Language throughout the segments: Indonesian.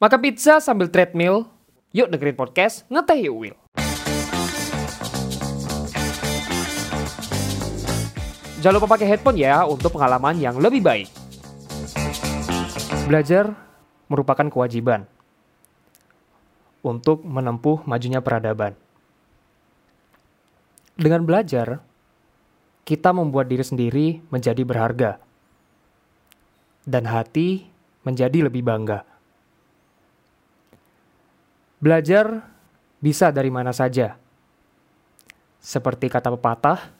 Maka pizza sambil treadmill, yuk dengerin podcast Ngeteh Yuk Will. Jangan lupa pakai headphone ya untuk pengalaman yang lebih baik. Belajar merupakan kewajiban untuk menempuh majunya peradaban. Dengan belajar, kita membuat diri sendiri menjadi berharga dan hati menjadi lebih bangga. Belajar bisa dari mana saja. Seperti kata pepatah,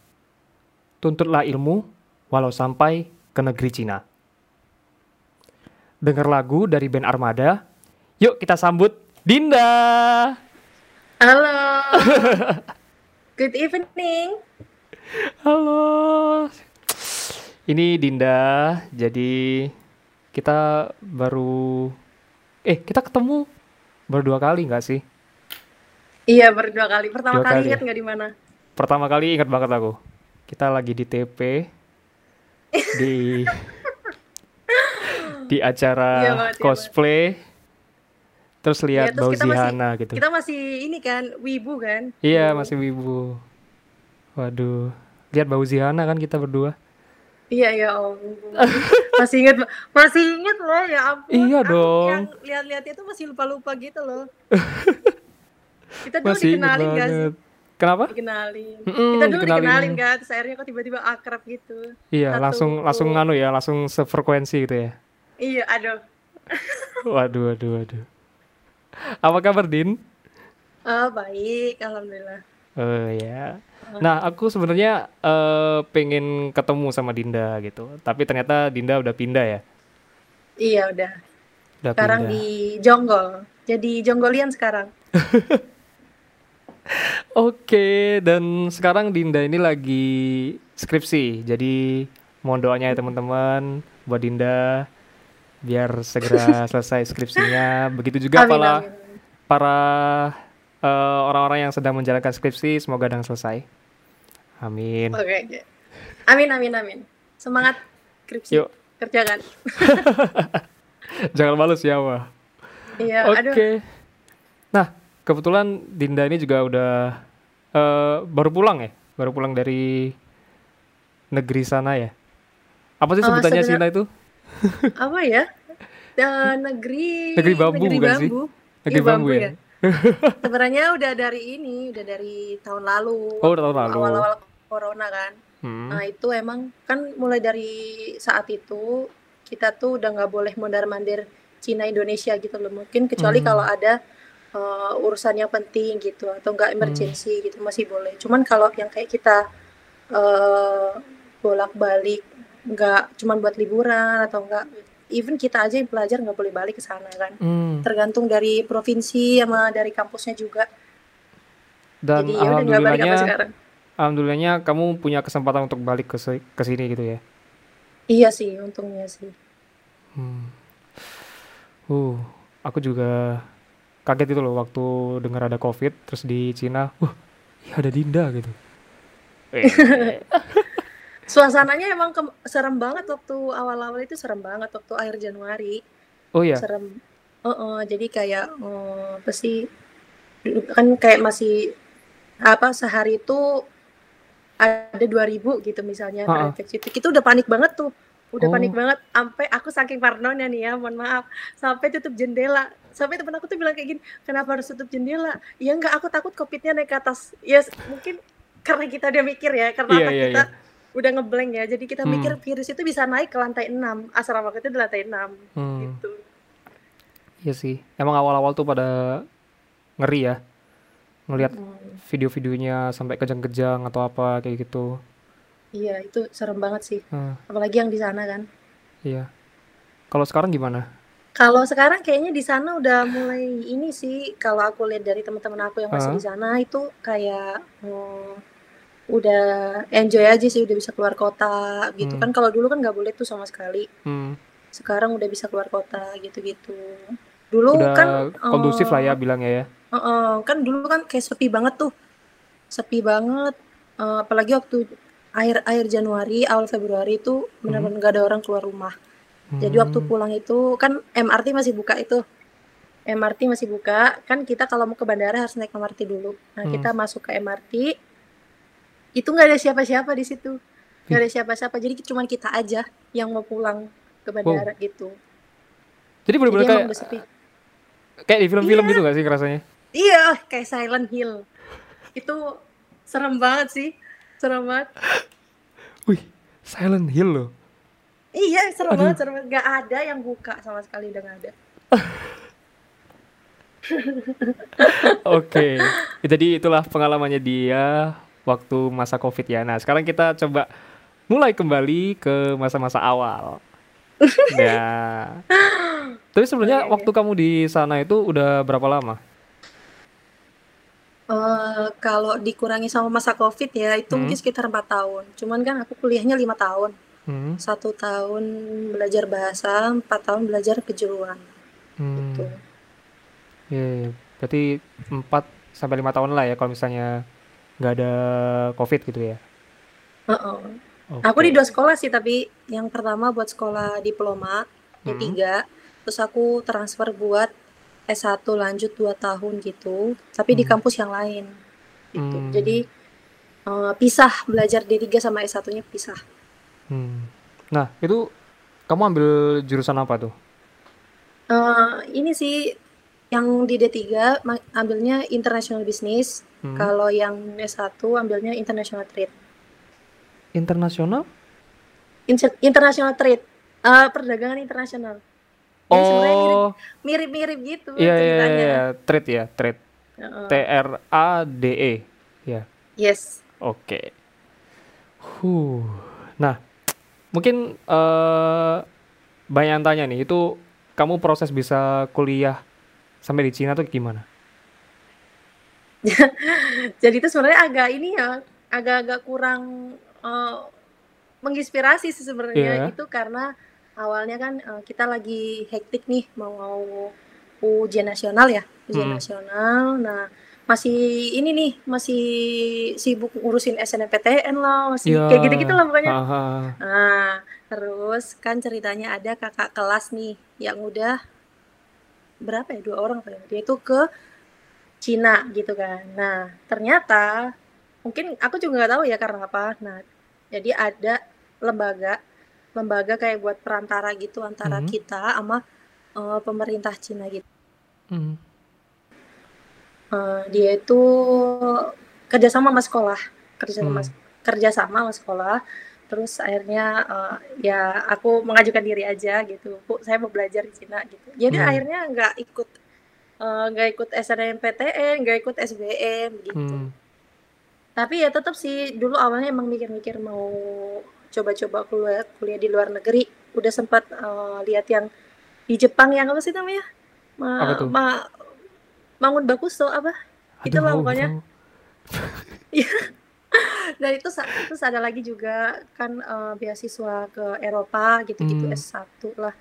tuntutlah ilmu walau sampai ke negeri Cina. Dengar lagu dari band Armada. Yuk kita sambut Dinda. Halo. Good evening. Halo. Ini Dinda. Jadi kita baru eh kita ketemu baru dua kali nggak sih? Iya, baru dua kali. Pertama Dua kali kali ingat ya? nggak di mana? Pertama kali ingat banget aku. Kita lagi di TP di di acara Iya banget, iya cosplay. Terus Iya, lihat terus kita masih Bauzihana gitu. kita masih ini kan wibu kan? Iya, masih wibu. Waduh. Lihat Bauzihana kan kita berdua. Iya ya om. masih ingat masih ingat loh ya ampun. Iya Aku dong. Yang lihat-lihat itu masih lupa-lupa gitu loh. kita dulu Masih dikenalin gak sih? Kenapa? Dikenalin. Mm-mm, kita dulu dikenalin. dikenalin kan, terus akhirnya kok tiba-tiba akrab gitu. Iya, Satu langsung langsung nganu ya, langsung sefrekuensi gitu ya. Iya, aduh. Waduh, waduh, waduh. Apa kabar, Din? Oh, baik, alhamdulillah. Oh ya. Nah, aku sebenarnya eh, pengen ketemu sama Dinda gitu. Tapi ternyata Dinda udah pindah ya. Iya, udah. Udah Sekarang pindah. di Jonggol. Jadi Jonggolian sekarang. Oke, dan sekarang Dinda ini lagi skripsi. Jadi mohon doanya ya teman-teman buat Dinda biar segera selesai skripsinya. Begitu juga Amin, para amin. para eh, orang-orang yang sedang menjalankan skripsi semoga dengan selesai. Amin. Oke, oke. Amin, amin, amin. Semangat skripsi. Yuk. Kerjakan. Jangan males ya, Wah. Iya, Oke. aduh. Nah, kebetulan Dinda ini juga udah eh, baru pulang ya, baru pulang dari negeri sana ya. Apa sih Oh, sebutannya sebenar- Cina itu? Apa ya? Eh, negeri Negeri bambu negeri bukan sih? bambu. Negeri Iya, bambu ya? Sebenarnya udah dari ini, udah dari tahun lalu. Oh, udah tahun lalu. Awal-awal corona kan. Hmm. Nah, itu emang kan mulai dari saat itu kita tuh udah nggak boleh mondar-mandir Cina Indonesia gitu loh. Mungkin kecuali Hmm. kalau ada eh, urusan yang penting gitu atau nggak Hmm. emergency gitu masih boleh. Cuman kalau yang kayak kita eh, bolak-balik nggak cuman buat liburan atau enggak even kita aja yang pelajar nggak boleh balik ke sana kan. Hmm. Tergantung dari provinsi sama dari kampusnya juga. Dan Jadi ya alhamdulillahnya, sekarang. alhamdulillahnya kamu punya kesempatan untuk balik ke ke sini gitu ya. Iya sih, untungnya sih. Hmm. Uh, aku juga kaget itu loh waktu dengar ada COVID terus di Cina, wah, ya ada Dinda gitu. Suasananya emang ke- serem banget waktu awal-awal itu serem banget waktu akhir Januari. oh ya, Serem. Heeh, jadi kayak eh, apa sih kan kayak masih apa sehari itu ada 2000 gitu misalnya Ha-ha. terinfeksi. Itu udah panik banget tuh. Udah Oh. panik banget sampai aku saking parnonya nih ya, mohon maaf. Sampai tutup jendela. Sampai temen aku tuh bilang kayak gini, "Kenapa harus tutup jendela?" Ya enggak, aku takut Covid-nya naik ke atas. Ya s- mungkin karena kita udah mikir ya, karena Iya, otak iya, kita udah ngeblank ya. Jadi kita Hmm. mikir virus itu bisa naik ke lantai 6. Asrama kita di lantai 6 hmm, gitu. iya sih. Emang awal-awal tuh pada ngeri ya, ngelihat Hmm. video-videonya sampai kejang-kejang atau apa kayak gitu. Iya, itu serem banget sih. Hmm, Apalagi yang di sana kan. iya. Kalau sekarang gimana? Kalau sekarang kayaknya di sana udah mulai ini sih, kalau aku lihat dari teman-teman aku yang masih Ah. di sana itu kayak hmm, udah enjoy aja sih, udah bisa keluar kota gitu Hmm. kan. Kalau dulu kan nggak boleh tuh sama sekali. Hmm, Sekarang udah bisa keluar kota gitu-gitu. Dulu udah kan kondusif lah eh, ya bilangnya ya. Heeh, kan dulu kan kayak sepi banget tuh. Sepi banget. Eh, apalagi waktu akhir-akhir Januari, awal Februari itu Hmm. benar-benar nggak ada orang keluar rumah. Jadi waktu Hmm, pulang itu kan MRT masih buka itu. MRT masih buka, kan kita kalau mau ke bandara harus naik MRT dulu. Nah, Hmm. kita masuk ke MRT, itu nggak ada siapa-siapa di situ. Nggak ada siapa-siapa, jadi cuma kita aja yang mau pulang ke bandara gitu. Jadi emang kayak kayak di film-film gitu gak sih rasanya? Iya, kayak Silent Hill. Itu serem banget sih. Serem banget. Wih, Silent Hill loh. Iya, serem Aduh. banget, serem banget. Gak ada yang buka sama sekali udah gak ada. Oke, jadi itulah pengalamannya dia waktu masa COVID ya. Nah, sekarang kita coba mulai kembali ke masa-masa awal. ya. Tapi sebenarnya waktu kamu di sana itu udah berapa lama? Eh, kalau dikurangi sama masa COVID ya, itu Hmm. mungkin sekitar empat tahun. Cuman kan aku kuliahnya lima tahun. Hmm. Satu tahun belajar bahasa, empat tahun belajar kejuruan. Hmm. Gitu. Iya, iya. berarti 4 sampai 5 tahun lah ya kalau misalnya nggak ada COVID gitu ya. Heeh. Aku Oke. di dua sekolah sih, tapi yang pertama buat sekolah diploma, yang Hmm. tiga, terus aku transfer buat S1 lanjut dua tahun gitu, tapi di Hmm. kampus yang lain gitu. Hmm. Jadi eh, pisah belajar D3 sama S1-nya pisah. Hmm. Nah, itu kamu ambil jurusan apa tuh? Eh, ini sih yang di D3 ma- ambilnya International Business, Hmm. kalau yang S1 ambilnya International Trade. Internasional? Inter- International Trade, eh, perdagangan internasional. Jadi Oh, mirip-mirip gitu iya iya iya, ceritanya. iya. trade ya, trade. Heeh. T R A D E. Ya. Yes. Oke. Huh. Nah, mungkin eh banyak yang tanya nih, itu kamu proses bisa kuliah sampai di Cina tuh gimana? Jadi itu sebenarnya agak ini ya, agak-agak kurang eh, menginspirasi sih sebenarnya Iya. itu karena awalnya kan eh, kita lagi hektik nih mau mau ujian nasional ya, ujian Hmm. nasional. Nah, masih ini nih, masih sibuk ngurusin SNMPTN lah, masih Ya. kayak gitu-gitu lah pokoknya. Aha. Nah, terus kan ceritanya ada kakak kelas nih yang udah berapa ya dua orang ya dia itu ke Cina gitu kan. Nah, ternyata mungkin aku juga nggak tahu ya karena apa. Nah, jadi ada lembaga lembaga kayak buat perantara gitu antara Hmm. kita sama eh, pemerintah Cina gitu. Hmm. Eh, dia itu kerjasama sama sekolah, kerjasama Hmm. kerjasama sama sekolah. Terus akhirnya eh, ya aku mengajukan diri aja gitu. Bu, saya mau belajar di Cina gitu. Jadi Hmm. akhirnya nggak ikut eh, nggak ikut SNMPTN, nggak ikut SBM gitu. Hmm. Tapi ya tetap sih dulu awalnya emang mikir-mikir mau coba-coba kuliah kuliah di luar negeri. Udah sempat eh, lihat yang di Jepang yang apa sih namanya? Ma, Apa tuh? ma- Mangun Bakuso apa? Itu lah Aduh, pokoknya. Dan itu terus ada lagi juga kan eh, beasiswa ke Eropa gitu-gitu Hmm. S1 lah.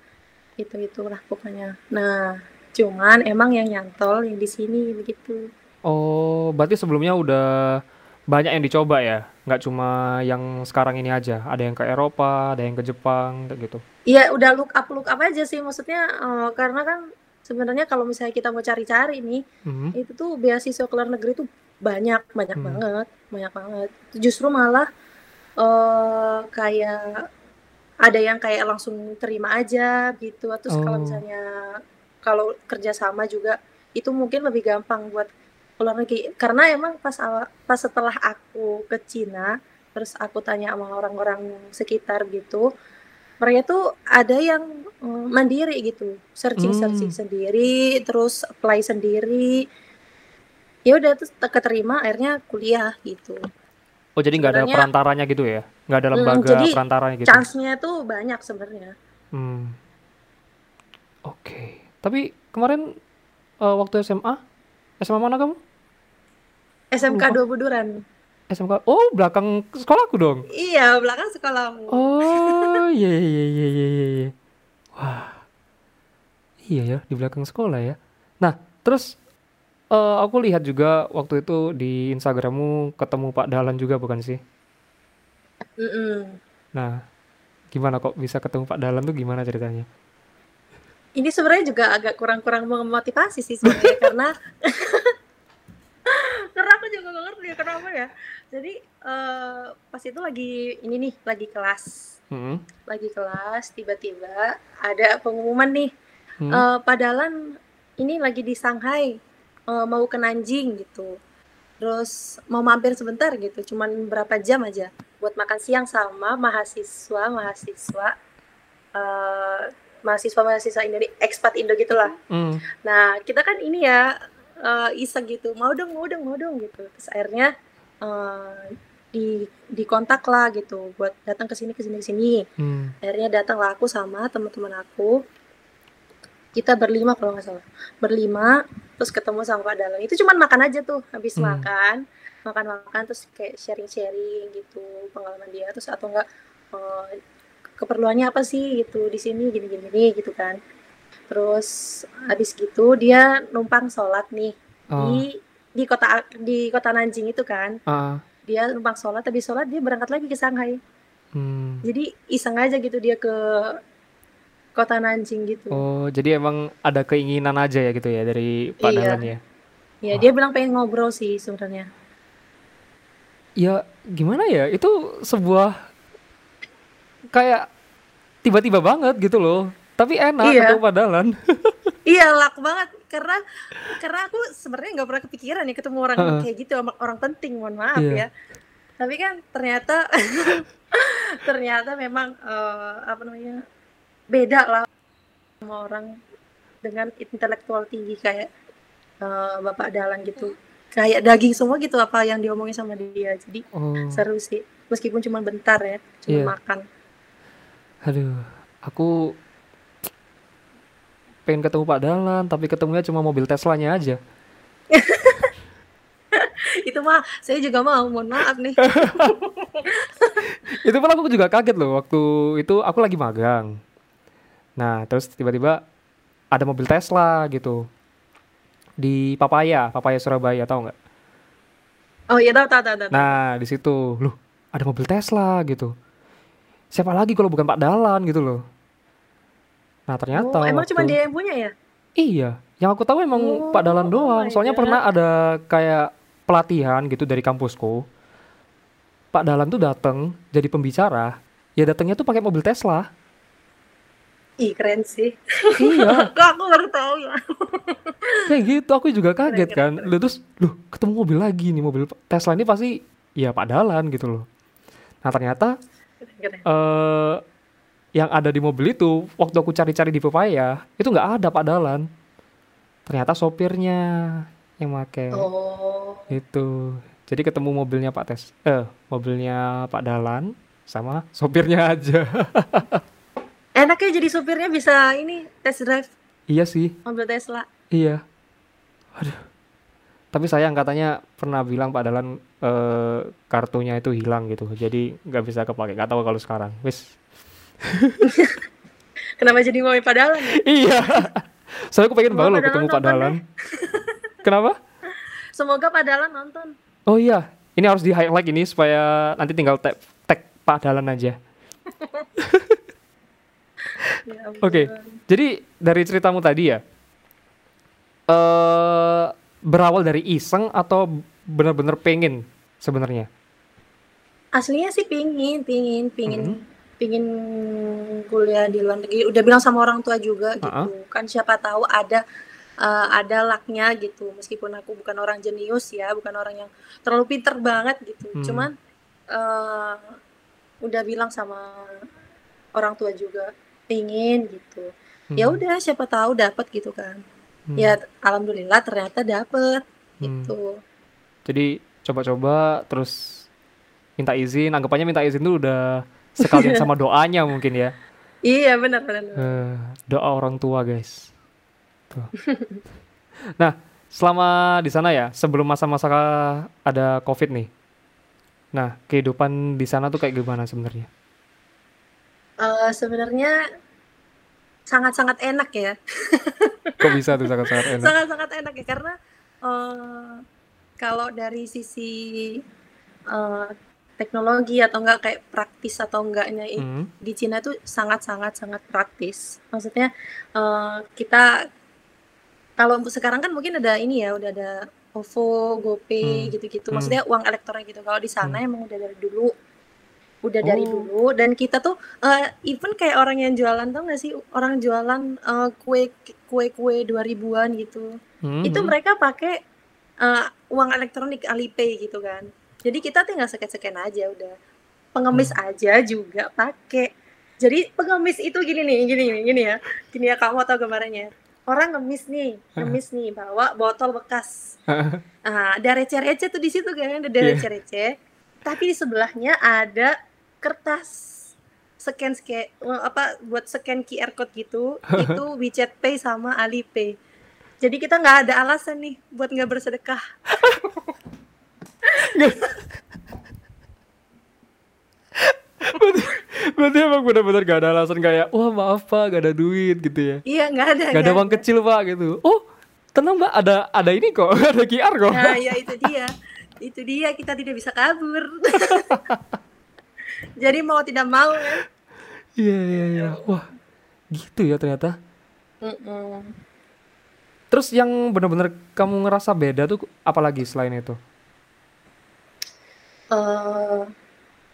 Itu itulah pokoknya. Nah, cuman emang yang nyantol yang di sini begitu. Oh, berarti sebelumnya udah banyak yang dicoba ya? Nggak cuma yang sekarang ini aja. Ada yang ke Eropa, ada yang ke Jepang, gitu. Iya, udah look up look up aja sih maksudnya eh, karena kan sebenarnya kalau misalnya kita mau cari-cari nih, Hmm. itu tuh beasiswa ke luar negeri tuh banyak, banyak Hmm. banget, banyak banget. Justru malah eh kayak ada yang kayak langsung terima aja gitu. Terus kalau Oh. misalnya kalau kerjasama juga itu mungkin lebih gampang buat ke luar negeri. Karena emang pas awal, pas setelah aku ke Cina, terus aku tanya sama orang-orang sekitar gitu, mereka tuh ada yang mm, mandiri gitu, searching-searching Hmm. sendiri, terus apply sendiri. Ya udah terus keterima akhirnya kuliah gitu. Oh, jadi nggak ada perantaranya gitu ya? Nggak ada mm, lembaga jadi perantaranya gitu? chance-nya tuh banyak sebenarnya. Hmm. Oke. Tapi kemarin eh, waktu SMA, SMA mana kamu? SMK Lupa. dua Buduran. SMK. Oh, belakang sekolahku dong. Iya, belakang sekolahmu. Oh, iya iya iya iya iya. iya. Wah, iya ya di belakang sekolah ya. Nah, terus eh, aku lihat juga waktu itu di Instagrammu ketemu Pak Dalan juga bukan sih? Mm-mm. Nah, gimana kok bisa ketemu Pak Dalan tuh gimana ceritanya? ini sebenarnya juga agak kurang-kurang memotivasi sih sebenarnya karena karena aku juga gak ngerti kenapa ya jadi uh, pas itu lagi ini nih lagi kelas hmm. lagi kelas tiba-tiba ada pengumuman nih hmm. uh, padalan ini lagi di Shanghai uh, mau ke Nanjing gitu. Terus mau mampir sebentar gitu cuman berapa jam aja. Buat makan siang sama mahasiswa mahasiswa uh, mahasiswa mahasiswa Indonesia ekspat Indo gitulah. Mm. nah kita kan ini ya uh, iseng gitu. Mau dong mau dong mau dong gitu. Terus akhirnya uh, di di kontak lah gitu. Buat datang ke sini ke sini ke sini. Hmm. akhirnya datang lah aku sama teman-teman aku kita berlima kalau nggak salah berlima terus ketemu sama Pak Dalang itu cuma makan aja tuh habis hmm. makan makan makan terus kayak sharing sharing gitu pengalaman dia terus atau enggak uh, keperluannya apa sih gitu di sini gini gini, gini gitu kan terus habis gitu dia numpang sholat nih oh. di di kota di kota Nanjing itu kan uh. dia numpang sholat habis sholat dia berangkat lagi ke Shanghai hmm. jadi iseng aja gitu dia ke kota Nanjing gitu. Oh, jadi emang ada keinginan aja ya gitu ya dari Pak iya. Dahlan ya? Iya, dia bilang pengen ngobrol sih sebenarnya. Ya, gimana ya? Itu sebuah kayak tiba-tiba banget gitu loh. Tapi enak iya. ketemu Pak Dahlan. iya, lak banget karena karena aku sebenarnya nggak pernah kepikiran ya ketemu orang uh. kayak gitu orang penting, mohon maaf iya. ya. Tapi kan ternyata ternyata memang uh, apa namanya? Beda lah sama orang dengan intelektual tinggi kayak uh, Bapak Dalan gitu. Kayak daging semua gitu apa yang diomongin sama dia. Jadi oh. seru sih. Meskipun cuma bentar ya, cuma yeah. makan. Aduh, aku pengen ketemu Pak Dalan, tapi ketemunya cuma mobil Teslanya aja. itu mah saya juga mau mohon maaf nih itu pun aku juga kaget loh waktu itu aku lagi magang Nah, terus tiba-tiba ada mobil Tesla gitu di Papaya, Papaya Surabaya, tahu nggak? Oh iya tahu tahu tahu. tahu. Nah di situ, loh ada mobil Tesla gitu. Siapa lagi kalau bukan Pak Dalan gitu loh. Nah ternyata. Oh, emang waktu... cuma dia yang punya ya? Iya, yang aku tahu emang oh, Pak Dalan doang. Soalnya God. pernah ada kayak pelatihan gitu dari kampusku. Pak Dalan tuh datang jadi pembicara. Ya datangnya tuh pakai mobil Tesla. Ih keren sih. Iya. Kok aku baru tahu ya. Kayak gitu aku juga kaget keren, kan. Keren, terus, loh ketemu mobil lagi nih mobil Tesla ini pasti ya Pak Dalan gitu loh. Nah ternyata keren, Uh, yang ada di mobil itu waktu aku cari-cari di Papaya itu nggak ada Pak Dalan. Ternyata sopirnya yang make. Oh. Itu. Jadi ketemu mobilnya Pak Tes, eh mobilnya Pak Dalan sama sopirnya aja. Enaknya jadi supirnya bisa ini test drive. Iya sih. Mobil Tesla. Iya. Aduh. Tapi sayang katanya pernah bilang Pak Dalan uh, kartunya itu hilang gitu. Jadi nggak bisa kepake. Gak tahu kalau sekarang. Wis. Kenapa jadi mau Pak Dalan? Ya? iya. Saya aku pengen banget loh ketemu Pak Dalan. Kenapa? Semoga Pak Dalan nonton. Oh iya, ini harus di highlight ini supaya nanti tinggal tag, tag Pak Dalan aja. Ya Oke, okay. jadi dari ceritamu tadi ya, uh, berawal dari iseng atau benar-benar pengen sebenarnya? Aslinya sih pingin, pingin, pingin, mm -hmm. pingin kuliah di luar negeri. Udah bilang sama orang tua juga gitu. Uh -huh. Kan siapa tahu ada uh, ada laknya gitu. Meskipun aku bukan orang jenius ya, bukan orang yang terlalu pinter banget gitu. Hmm. Cuman uh, udah bilang sama orang tua juga pingin gitu. Ya hmm. ya udah siapa tahu dapat gitu kan. Hmm. ya alhamdulillah ternyata dapat hmm. gitu. Jadi coba-coba terus minta izin. Anggapannya minta izin tuh udah sekalian sama doanya mungkin ya. Iya benar benar uh, doa orang tua guys. Tuh. nah selama di sana ya sebelum masa-masa ada covid nih. Nah kehidupan di sana tuh kayak gimana sebenarnya Uh, sebenarnya sangat-sangat enak ya. Kok bisa tuh sangat-sangat enak? Sangat-sangat enak ya karena uh, kalau dari sisi uh, teknologi atau enggak kayak praktis atau enggaknya Hmm. di Cina itu sangat sangat praktis. Maksudnya eh, kita kalau sekarang kan mungkin ada ini ya, udah ada OVO, GoPay Hmm. gitu-gitu. Hmm. Maksudnya uang elektronik gitu. Kalau di sana Hmm. emang udah dari dulu, udah dari Oh. dulu. Dan kita tuh eh, even kayak orang yang jualan tuh nggak sih orang jualan eh, kue kue kue dua ribuan gitu. Hmm. Itu hmm. mereka pakai eh, uang elektronik Alipay gitu kan. Jadi kita tinggal scan-scan aja udah. Pengemis Hmm. aja juga pakai. Jadi pengemis itu gini nih, gini nih, gini ya. Gini ya kamu tahu gambarannya. Orang ngemis nih, ngemis nih bawa botol bekas. Nah, ada receh-receh tuh di situ kan, ada Iya. receh-receh. Tapi di sebelahnya ada kertas scan scan apa buat scan QR code gitu itu WeChat Pay sama Alipay jadi kita nggak ada alasan nih buat nggak bersedekah Berarti emang benar-benar gak ada alasan kayak wah maaf pak gak ada duit gitu ya. iya nggak ada Gak ada nggak uang kecil pak gitu. Oh tenang mbak ada ada ini kok ada QR kok. nah ya itu dia itu dia kita tidak bisa kabur jadi mau tidak mau kan Iya iya iya. Wah gitu ya ternyata. Mm-mm. Terus yang benar-benar kamu ngerasa beda tuh apalagi selain itu? Eh,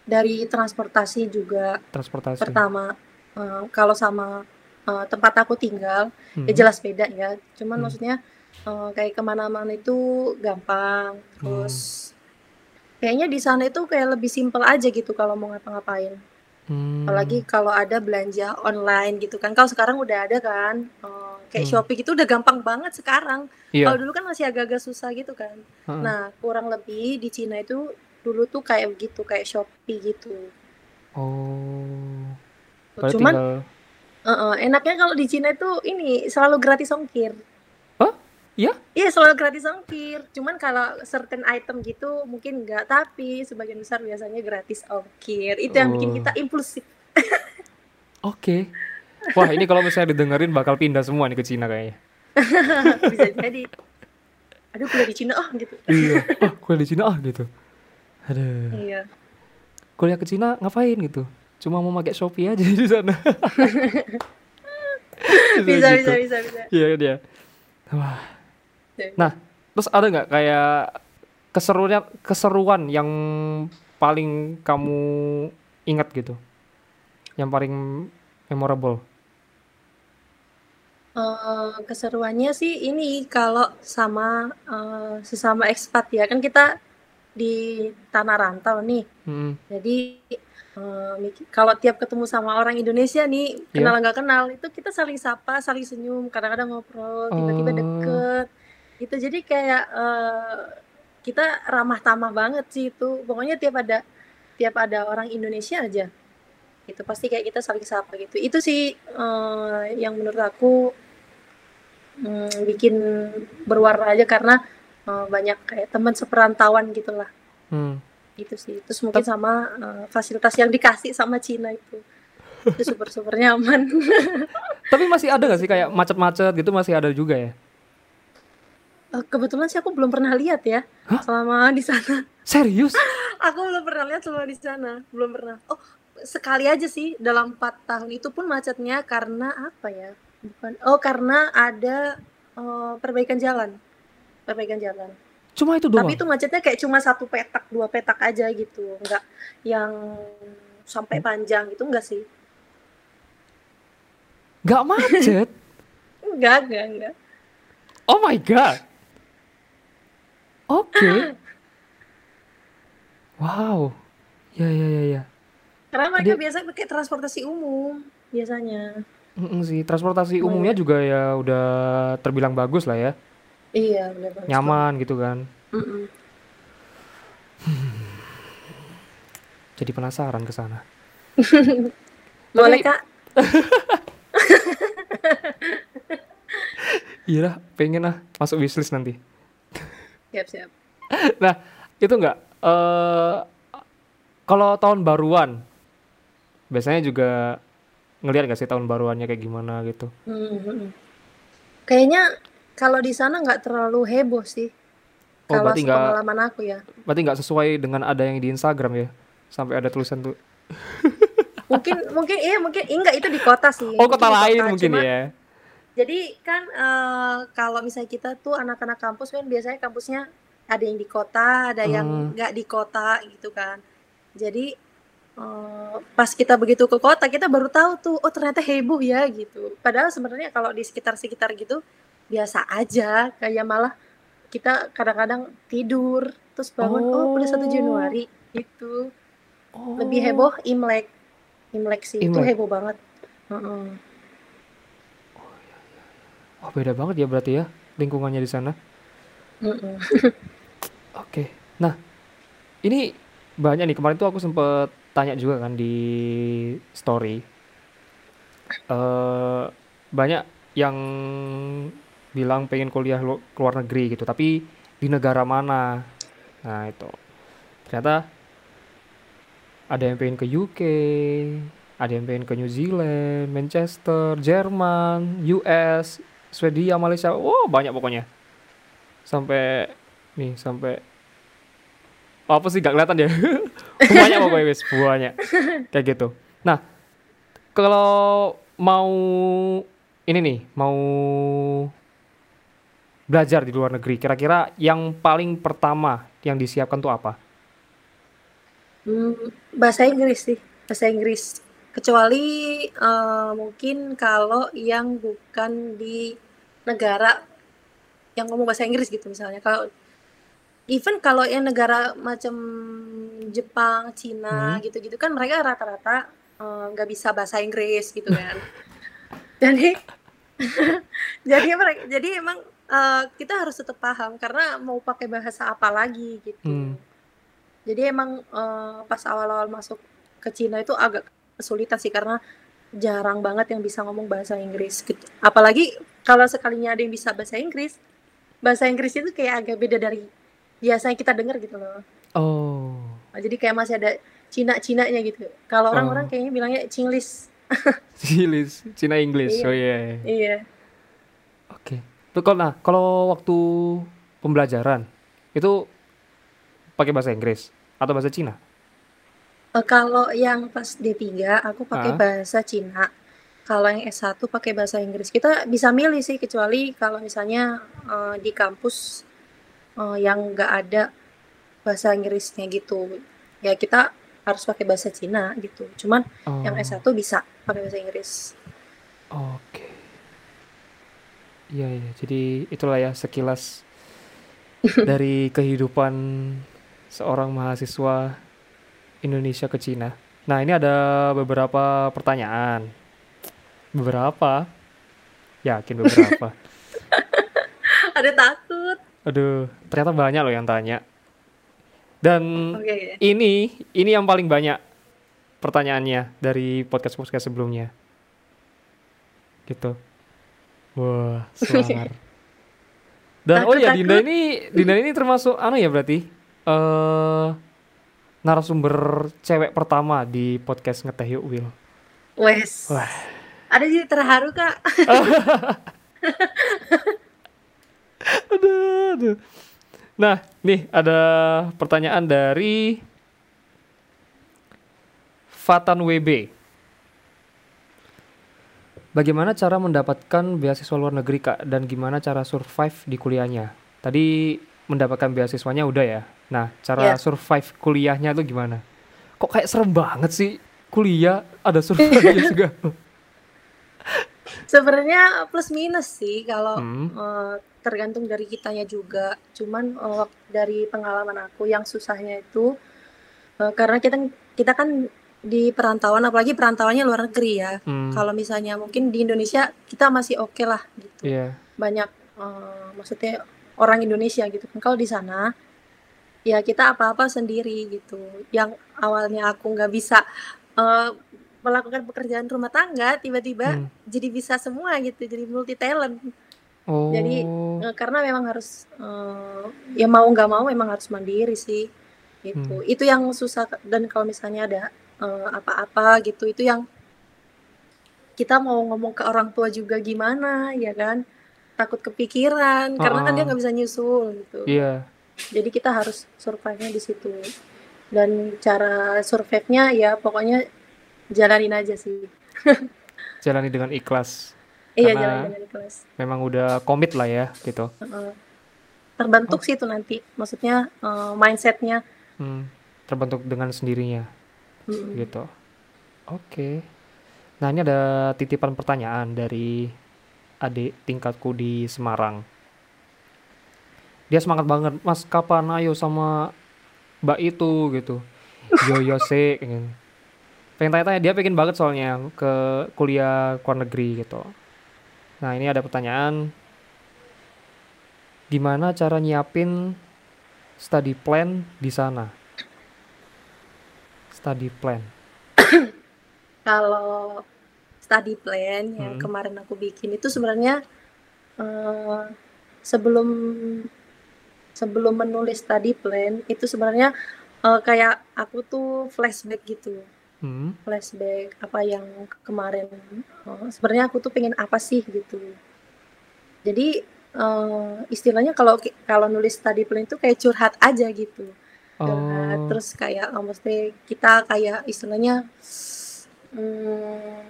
dari transportasi juga Transportasi. pertama eh, kalau sama eh, tempat aku tinggal ya Hmm. jelas beda ya cuman Hmm. maksudnya eh, kayak ke mana-mana itu gampang terus kayaknya di sana itu kayak lebih simpel aja gitu kalau mau ngapa-ngapain Hmm. apalagi kalau ada belanja online gitu kan kalau sekarang udah ada kan eh, kayak Hmm. Shopee itu udah gampang banget sekarang Iya. kalau dulu kan masih agak-agak susah gitu kan Heeh. nah kurang lebih di Cina itu dulu tuh kayak begitu kayak Shopee gitu Oh. Cuman tinggal. eh, eh, enaknya kalau di Cina itu ini selalu gratis ongkir? Iya? Iya selalu gratis ongkir. Cuman kalau certain item gitu mungkin enggak, tapi sebagian besar biasanya gratis ongkir. Itu yang bikin Oh. kita impulsif. Oke. Wah ini kalau misalnya didengerin bakal pindah semua nih ke Cina kayaknya. Bisa jadi. Aduh kuliah di Cina ah gitu. Iya. Oh kuliah di Cina ah gitu. Aduh. Iya. Kuliah ke Cina ngapain gitu? Cuma mau pakai Shopee aja di sana. Bisa gitu. bisa bisa bisa. Iya dia. Wah. Nah, terus ada nggak kayak keseruannya keseruan yang paling kamu ingat gitu? Yang paling memorable? Eh, keseruannya sih ini kalau sama eh, sesama ekspat ya kan kita di tanah rantau nih. Hmm. Jadi eh, kalau tiap ketemu sama orang Indonesia nih Iya. kenal nggak kenal itu kita saling sapa, saling senyum, kadang-kadang ngobrol, tiba-tiba Oh. deket. Itu jadi kayak eh, kita ramah tamah banget sih itu. Pokoknya tiap ada tiap ada orang Indonesia aja itu pasti kayak kita saling sapa gitu. Itu sih eh, yang menurut aku mm, bikin berwarna aja karena eh, banyak kayak teman seperantauan gitulah Hmm. itu sih terus mungkin sama eh, fasilitas yang dikasih sama Cina itu itu super super nyaman Tapi masih ada nggak sih kayak macet-macet gitu masih ada juga ya? Eh, kebetulan sih aku belum pernah lihat ya Hah? selama di sana Serius? aku belum pernah lihat selama di sana belum pernah oh sekali aja sih dalam empat tahun itu pun macetnya karena apa ya bukan oh karena ada eh, perbaikan jalan perbaikan jalan Cuma itu doang? tapi itu macetnya kayak cuma satu petak dua petak aja gitu nggak yang sampai panjang gitu enggak sih Nggak macet? enggak enggak enggak Oh my god. Oke. Wow. Ya ya ya ya. Karena mereka Dia- biasa pakai transportasi umum biasanya. Mm-mm sih transportasi umumnya juga ya udah terbilang bagus lah ya. Iya, benar bagus Nyaman gitu kan. Mm-mm. Jadi penasaran ke sana. Boleh kak? Iya lah, pengen lah masuk wishlist nanti. Siap siap. Nah, itu enggak eh kalau tahun baruan biasanya juga ngelihat gak sih tahun baruannya kayak gimana gitu. Mm-mm. Kayaknya kalau di sana nggak terlalu heboh sih. Oh, Kalau berarti nggak- pengalaman aku ya. Berarti nggak sesuai dengan ada yang di Instagram ya. sampai ada tulisan tuh. Mungkin mungkin iya mungkin enggak itu di kota sih. Oh, kota lain mungkin Cuma, ya. Jadi kan eh, kalau misalnya kita tuh anak-anak kampus kan biasanya kampusnya ada yang di kota, ada yang Hmm. nggak di kota gitu kan. Jadi eh, pas kita begitu ke kota kita baru tahu tuh oh ternyata heboh ya gitu. Padahal sebenarnya kalau di sekitar-sekitar gitu biasa aja, kayak malah kita kadang-kadang tidur terus bangun oh udah 1 Oh. Januari gitu. Oh. Lebih heboh Imlek. Imlek sih itu Imlek. heboh banget. Heeh. Oh, beda banget ya berarti ya lingkungannya di sana. Heeh. Oke. Nah, ini banyak nih kemarin tuh aku sempet tanya juga kan di story. eh banyak yang bilang pengen kuliah lu- luar negeri gitu, tapi di negara mana? Nah, itu. Ternyata ada yang pengen ke UK, ada yang pengen ke New Zealand, Manchester, Jerman, US, Swedia, Malaysia. Wow, banyak pokoknya. Sampai nih, sampai apa sih gak kelihatan ya? banyak pokoknya wes, banyak. Kayak gitu. Nah, kalau mau ini nih, mau belajar di luar negeri, kira-kira yang paling pertama yang disiapkan tuh apa? Hmm, bahasa Inggris sih, bahasa Inggris. Kecuali eh, mungkin kalau yang bukan di negara yang ngomong bahasa Inggris gitu misalnya. Kalau even kalau yang negara macam Jepang, Cina Hmm. gitu-gitu kan mereka rata-rata eh, nggak bisa bahasa Inggris gitu kan. Jadi jadi mereka jadi emang eh, kita harus tetap paham karena mau pakai bahasa apa lagi gitu. Hmm. Jadi emang eh, pas awal-awal masuk ke Cina itu agak kesulitan sih karena jarang banget yang bisa ngomong bahasa Inggris gitu. Apalagi kalau sekalinya ada yang bisa bahasa Inggris, bahasa Inggris itu kayak agak beda dari biasanya kita dengar gitu loh. Oh. Jadi kayak masih ada Cina-Cinanya gitu. Kalau orang-orang Oh. kayaknya bilangnya Cinglis. Cilis, Cina English. Iya. Oh iya. Iya. Oke. Tuh kalau nah, kalau waktu pembelajaran itu pakai bahasa Inggris atau bahasa Cina? Eh, kalau yang pas D3 aku pakai Ah. bahasa Cina. Kalau yang S1 pakai bahasa Inggris. Kita bisa milih sih kecuali kalau misalnya eh, di kampus eh, yang nggak ada bahasa Inggrisnya gitu. Ya kita harus pakai bahasa Cina gitu. Cuman Oh. yang S1 bisa pakai bahasa Inggris. Oke. Iya iya. Jadi itulah ya sekilas dari kehidupan seorang mahasiswa Indonesia ke Cina. Nah, ini ada beberapa pertanyaan. Beberapa. Yakin beberapa. ada takut. Aduh, ternyata banyak loh yang tanya. Dan Oke. ini ini yang paling banyak pertanyaannya dari podcast-podcast sebelumnya. Gitu. Wah, semangat. Dan oh ya Takut, Dinda takut. ini Dinda ini termasuk anu ya berarti eh narasumber cewek pertama di podcast ngeteh yuk Will. Wes. Wah. Ada jadi terharu kak. Aduh, aduh. Nah, nih ada pertanyaan dari Fatan WB. Bagaimana cara mendapatkan beasiswa luar negeri, Kak? Dan gimana cara survive di kuliahnya? Tadi mendapatkan beasiswanya udah ya. Nah, cara Iya. survive kuliahnya tuh gimana? Kok kayak serem banget sih kuliah ada survive juga. Sebenarnya plus minus sih kalau Hmm. eh, tergantung dari kitanya juga. Cuman wak- dari pengalaman aku yang susahnya itu eh, karena kita kita kan di perantauan apalagi perantauannya luar negeri ya. Hmm, Kalau misalnya mungkin di Indonesia kita masih oke lah gitu. Iya. Banyak eh, maksudnya orang Indonesia gitu kan. Kalau di sana ya kita apa-apa sendiri gitu. Yang awalnya aku nggak bisa eh, melakukan pekerjaan rumah tangga, tiba-tiba Hmm. jadi bisa semua gitu. Jadi multi talent. Oh. Jadi eh, karena memang harus eh, ya mau nggak mau memang harus mandiri sih gitu. Hmm. Itu yang susah dan kalau misalnya ada apa-apa gitu itu yang kita mau ngomong ke orang tua juga gimana ya kan takut kepikiran karena kan dia Uh-uh. nggak bisa nyusul gitu. Iya. Jadi kita harus survive-nya di situ. Dan cara survive-nya ya pokoknya jalanin aja sih. Jalani dengan ikhlas. Iya, Karena jalanin dengan ikhlas. memang udah komit lah ya gitu. Heeh. Oh, Terbentuk sih itu nanti. Maksudnya eh, mindset-nya. hmm, terbentuk dengan sendirinya Mm-mm. gitu. Oke. Nah, ini ada titipan pertanyaan dari adik tingkatku di Semarang. Dia semangat banget, Mas, kapan ayo sama Mbak itu gitu. Yo yo sih. Pengen tanya-tanya, dia pengen banget soalnya ke kuliah ke luar negeri gitu. Nah, ini ada pertanyaan, gimana cara nyiapin study plan di sana? Study plan. Kalau study plan yang Hmm. kemarin aku bikin itu sebenarnya eh, sebelum sebelum menulis study plan itu sebenarnya eh, kayak aku tuh flashback gitu. Hmm. Flashback apa yang kemarin eh, sebenarnya aku tuh pengen apa sih gitu. Jadi eh, istilahnya kalau kalau nulis study plan itu kayak curhat aja gitu. Curhat Oh, terus kayak eh, mesti kita kayak istilahnya hmm,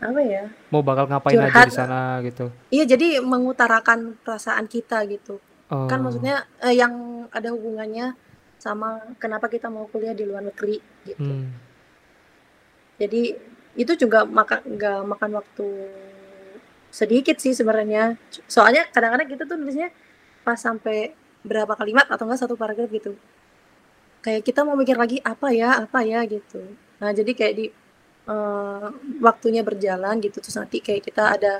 apa ya? mau bakal ngapain aja Curhat di sana gitu. Iya, jadi mengutarakan perasaan kita gitu. Kan Oh, maksudnya eh, yang ada hubungannya sama kenapa kita mau kuliah di luar negeri gitu. hmm. Jadi itu juga maka nggak makan waktu sedikit sih sebenarnya. Soalnya kadang-kadang kita tuh nulisnya pas sampai berapa kalimat atau enggak satu paragraf gitu. Kayak kita mau mikir lagi apa ya, apa ya gitu. Nah, jadi kayak di eh, waktunya berjalan gitu terus nanti kayak kita ada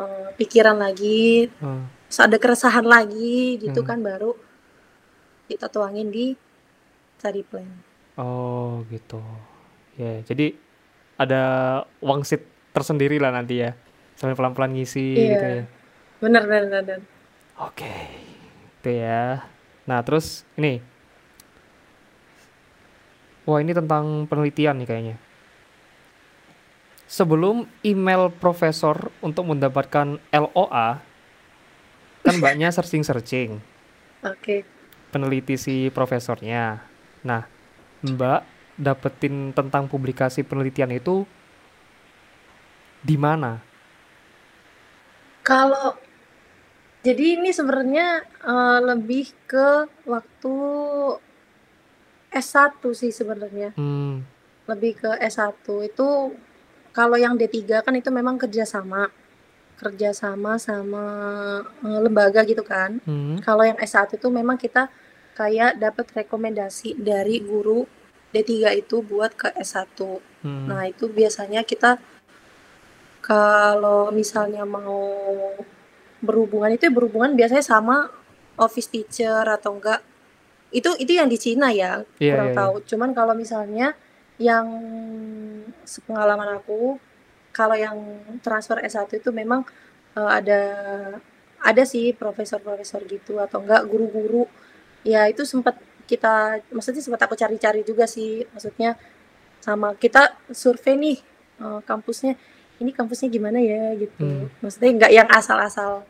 eh, pikiran lagi, Oh, terus ada keresahan lagi gitu hmm. kan baru kita tuangin di study plan. Oh, gitu. Ya, jadi ada wangsit tersendiri lah nanti ya. Sambil pelan-pelan ngisi gitu ya. Iya, bener bener bener. Oke, itu ya. Nah, terus ini, wah ini tentang penelitian nih kayaknya. Sebelum email profesor untuk mendapatkan LOA, kan mbaknya searching-searching, Oke. peneliti si profesornya. Nah, mbak dapetin tentang publikasi penelitian itu di mana? Kalau jadi ini sebenarnya eh, lebih ke waktu S1 sih sebenarnya. Hmm, Lebih ke S1 itu kalau yang D3 kan itu memang kerjasama. Kerjasama sama eh, lembaga gitu kan. hmm, Kalau yang S1 itu memang kita kayak dapat rekomendasi dari guru D3 itu buat ke S1. hmm. Nah, itu biasanya kita kalau misalnya mau berhubungan itu ya berhubungan biasanya sama office teacher atau enggak itu itu yang di Cina ya Iya, kurang iya, iya. tahu cuman kalau misalnya yang sepengalaman aku kalau yang transfer S1 itu memang eh, ada ada sih profesor-profesor gitu atau enggak guru-guru. Ya itu sempat kita maksudnya sempat aku cari-cari juga sih. Maksudnya sama kita survei nih eh, kampusnya. Ini kampusnya gimana ya gitu. Hmm, maksudnya nggak yang asal-asal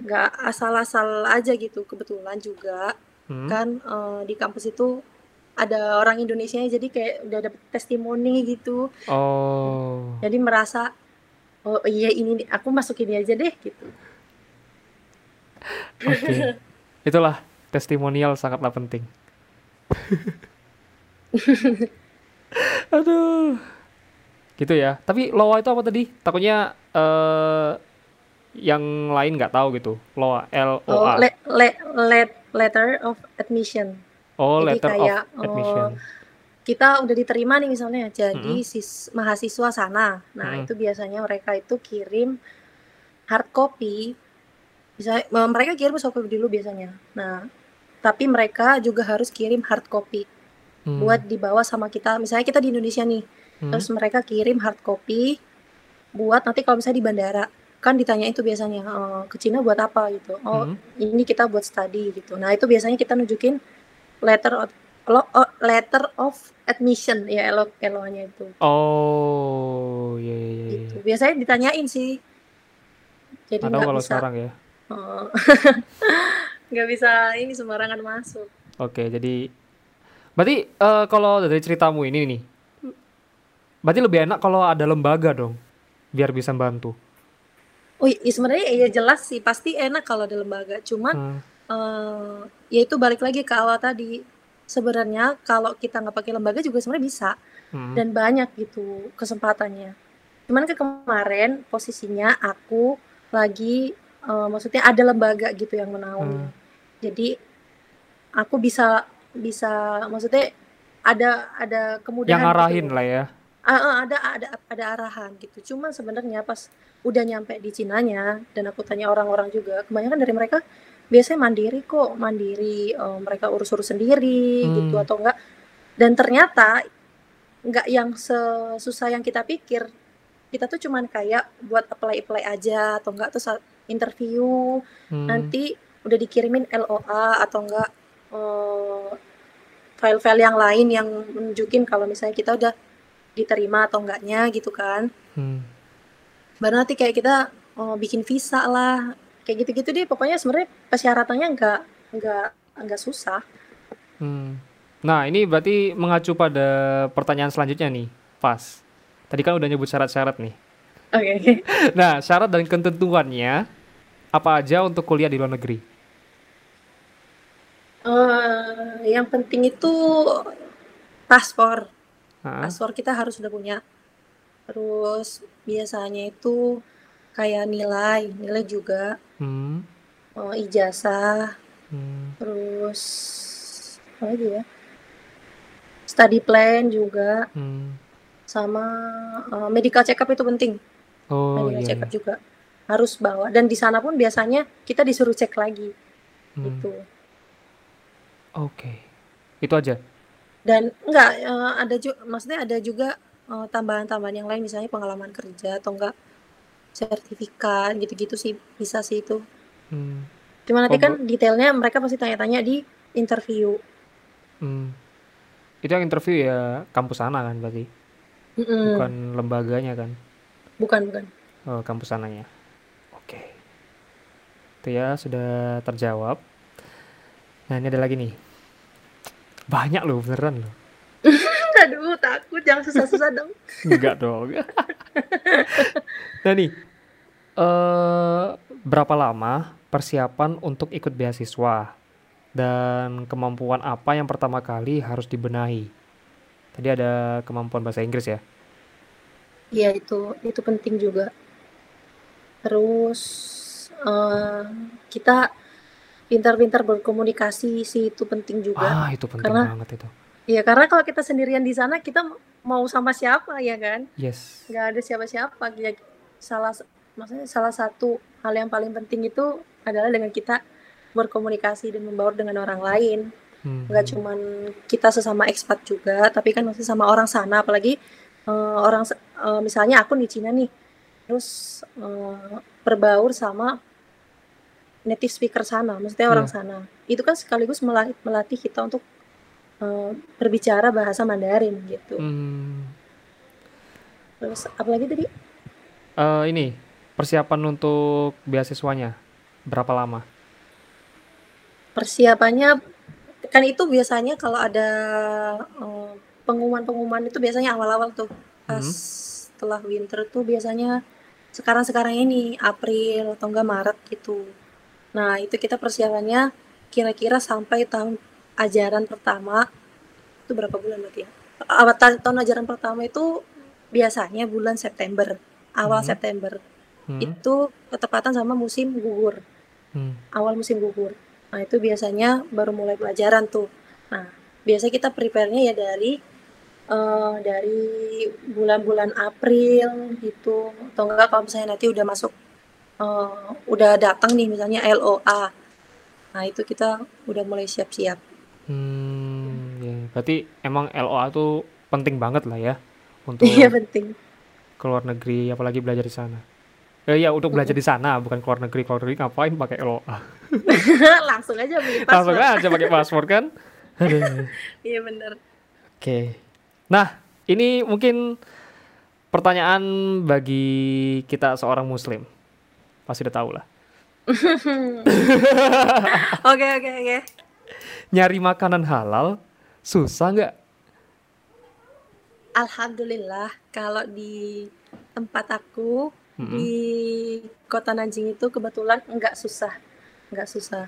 nggak asal-asal aja gitu. Kebetulan juga hmm. kan eh, di kampus itu ada orang Indonesia jadi kayak udah dapet testimoni gitu Oh, jadi merasa oh iya ini aku masuk ini aja deh gitu oke. Itulah testimonial sangatlah penting. Aduh, gitu ya. Tapi LOA itu apa tadi? Takutnya eh yang lain nggak tahu gitu. LOA, L O oh A. le, le, let- letter of admission Oh, jadi letter of kayak eh, admission. kita udah diterima nih misalnya jadi Mm-mm. sis mahasiswa sana nah Mm-mm. itu biasanya mereka itu kirim hard copy bisa mereka kirim soft copy dulu biasanya nah tapi mereka juga harus kirim hard copy Hmm, buat dibawa sama kita misalnya kita di Indonesia nih hmm. terus mereka kirim hard copy buat nanti kalau misalnya di bandara kan ditanya itu biasanya "Eh, ke Cina buat apa gitu oh Hmm. ini kita buat study gitu nah itu biasanya kita nunjukin letter of lo- oh, letter of admission ya elo elonya itu Oh, iya iya iya. gitu iya. biasanya ditanyain sih jadi nggak kalau bisa sekarang ya. eh, nggak bisa ini sembarangan masuk Oke, jadi Berarti eh, kalau dari ceritamu ini nih, berarti lebih enak kalau ada lembaga dong, biar bisa bantu. Oh iya sebenarnya ya jelas sih pasti enak kalau ada lembaga. Cuman Hmm. Eh ya itu balik lagi ke awal tadi. Sebenarnya kalau kita nggak pakai lembaga juga sebenarnya bisa Hmm. dan banyak gitu kesempatannya. Cuman ke kemarin posisinya aku lagi eh, maksudnya ada lembaga gitu yang menaungi. Hmm. Jadi aku bisa bisa maksudnya ada ada Yang kemudahan gitu ngarahin loh. lah ya. Ah, ada ada ada arahan gitu. Cuma sebenarnya pas udah nyampe di Cinanya dan aku tanya orang-orang juga, kebanyakan dari mereka biasanya mandiri kok, mandiri eh, mereka urus-urus sendiri gitu Hmm. atau enggak. Dan ternyata enggak yang sesusah yang kita pikir. Kita tuh cuman kayak buat apply-apply aja atau enggak terus interview Hmm. nanti udah dikirimin LOA atau enggak eh, file-file yang lain yang menunjukin kalau misalnya kita udah diterima atau enggaknya gitu kan. Hmm. Baru nanti kayak kita oh, bikin visa lah, kayak gitu-gitu deh. Pokoknya sebenarnya persyaratannya enggak enggak enggak susah. Hmm. Nah, ini berarti mengacu pada pertanyaan selanjutnya nih, pas. Tadi kan udah nyebut syarat-syarat nih. Oke, oke. Nah, syarat dan ketentuannya apa aja untuk kuliah di luar negeri? Eh, yang penting itu paspor. Paspor kita harus sudah punya. Terus biasanya itu kayak nilai, nilai juga, Hmm. eh, ijazah, Hmm. terus apa lagi ya? Study plan juga, Hmm. sama eh, medical check up itu penting. Oh Medical iya, check iya. up juga harus bawa. Dan di sana pun biasanya kita disuruh cek lagi Hmm. gitu. Oke. Itu aja. Dan enggak eh, ada juga, maksudnya ada juga eh, tambahan-tambahan yang lain, misalnya pengalaman kerja atau enggak sertifikat gitu-gitu sih bisa sih itu. Hmm. Cuma nanti Oh, kan detailnya mereka pasti tanya-tanya di interview. hmm. Itu yang interview ya kampus sana kan berarti, Mm-mm. bukan lembaganya kan? Bukan, bukan. Oh, kampus sananya. Oke. Itu ya sudah terjawab. Nah, ini ada lagi nih. Banyak loh beneran loh. Aduh, takut. Jangan susah-susah dong. Enggak dong. Nah nih, eh berapa lama persiapan untuk ikut beasiswa dan kemampuan apa yang pertama kali harus dibenahi? Tadi ada kemampuan bahasa Inggris ya. Iya, itu itu penting juga. Terus eh, kita pintar-pintar berkomunikasi sih itu penting juga. Ah, itu penting Karena banget itu. ya karena kalau kita sendirian di sana kita mau sama siapa ya kan? Yes. nggak ada siapa-siapa ya salah maksudnya salah satu hal yang paling penting itu adalah dengan kita berkomunikasi dan membaur dengan orang lain. Nggak Mhm. cuman kita sesama ekspat juga tapi kan masih sama orang sana. Apalagi eh, orang eh, misalnya aku di Cina nih terus eh, berbaur sama native speaker sana maksudnya orang Iya. sana. Itu kan sekaligus melatih, melatih kita untuk eh, berbicara bahasa Mandarin gitu. Hmm, terus apalagi tadi eh, ini persiapan untuk beasiswanya berapa lama? persiapannya kan itu biasanya kalau ada eh, pengumuman-pengumuman itu biasanya awal-awal tuh pas Hmm. setelah winter tuh biasanya sekarang-sekarang ini April atau enggak Maret gitu. Nah itu kita persiapannya kira-kira sampai tahun ajaran pertama itu berapa bulan berarti ya? Awal ta- tahun ajaran pertama itu biasanya bulan September, awal Hmm. September. Hmm, Itu ketepatan sama musim gugur hmm, awal musim gugur. Nah, itu biasanya baru mulai pelajaran tuh. Nah, biasa kita prepare-nya ya dari eh, dari bulan-bulan April gitu. Atau enggak kalau misalnya nanti udah masuk eh, udah datang nih misalnya LOA. Nah, itu kita udah mulai siap-siap. Hmm, ya. Berarti emang LOA tuh penting banget lah ya untuk Iya penting. Ke luar negeri, apalagi belajar di sana. Eh, ya untuk belajar di sana, bukan ke luar negeri. Ke luar negeri ngapain pakai LOA? Langsung aja beli Langsung paspor. aja pakai paspor kan? Iya bener. Oke. Nah, ini mungkin pertanyaan bagi kita seorang muslim. Pasti udah tahu lah. Oke oke oke. Nyari makanan halal Susah nggak? Alhamdulillah kalau di tempat aku Mm-mm. di kota Nanjing itu kebetulan nggak susah, nggak susah.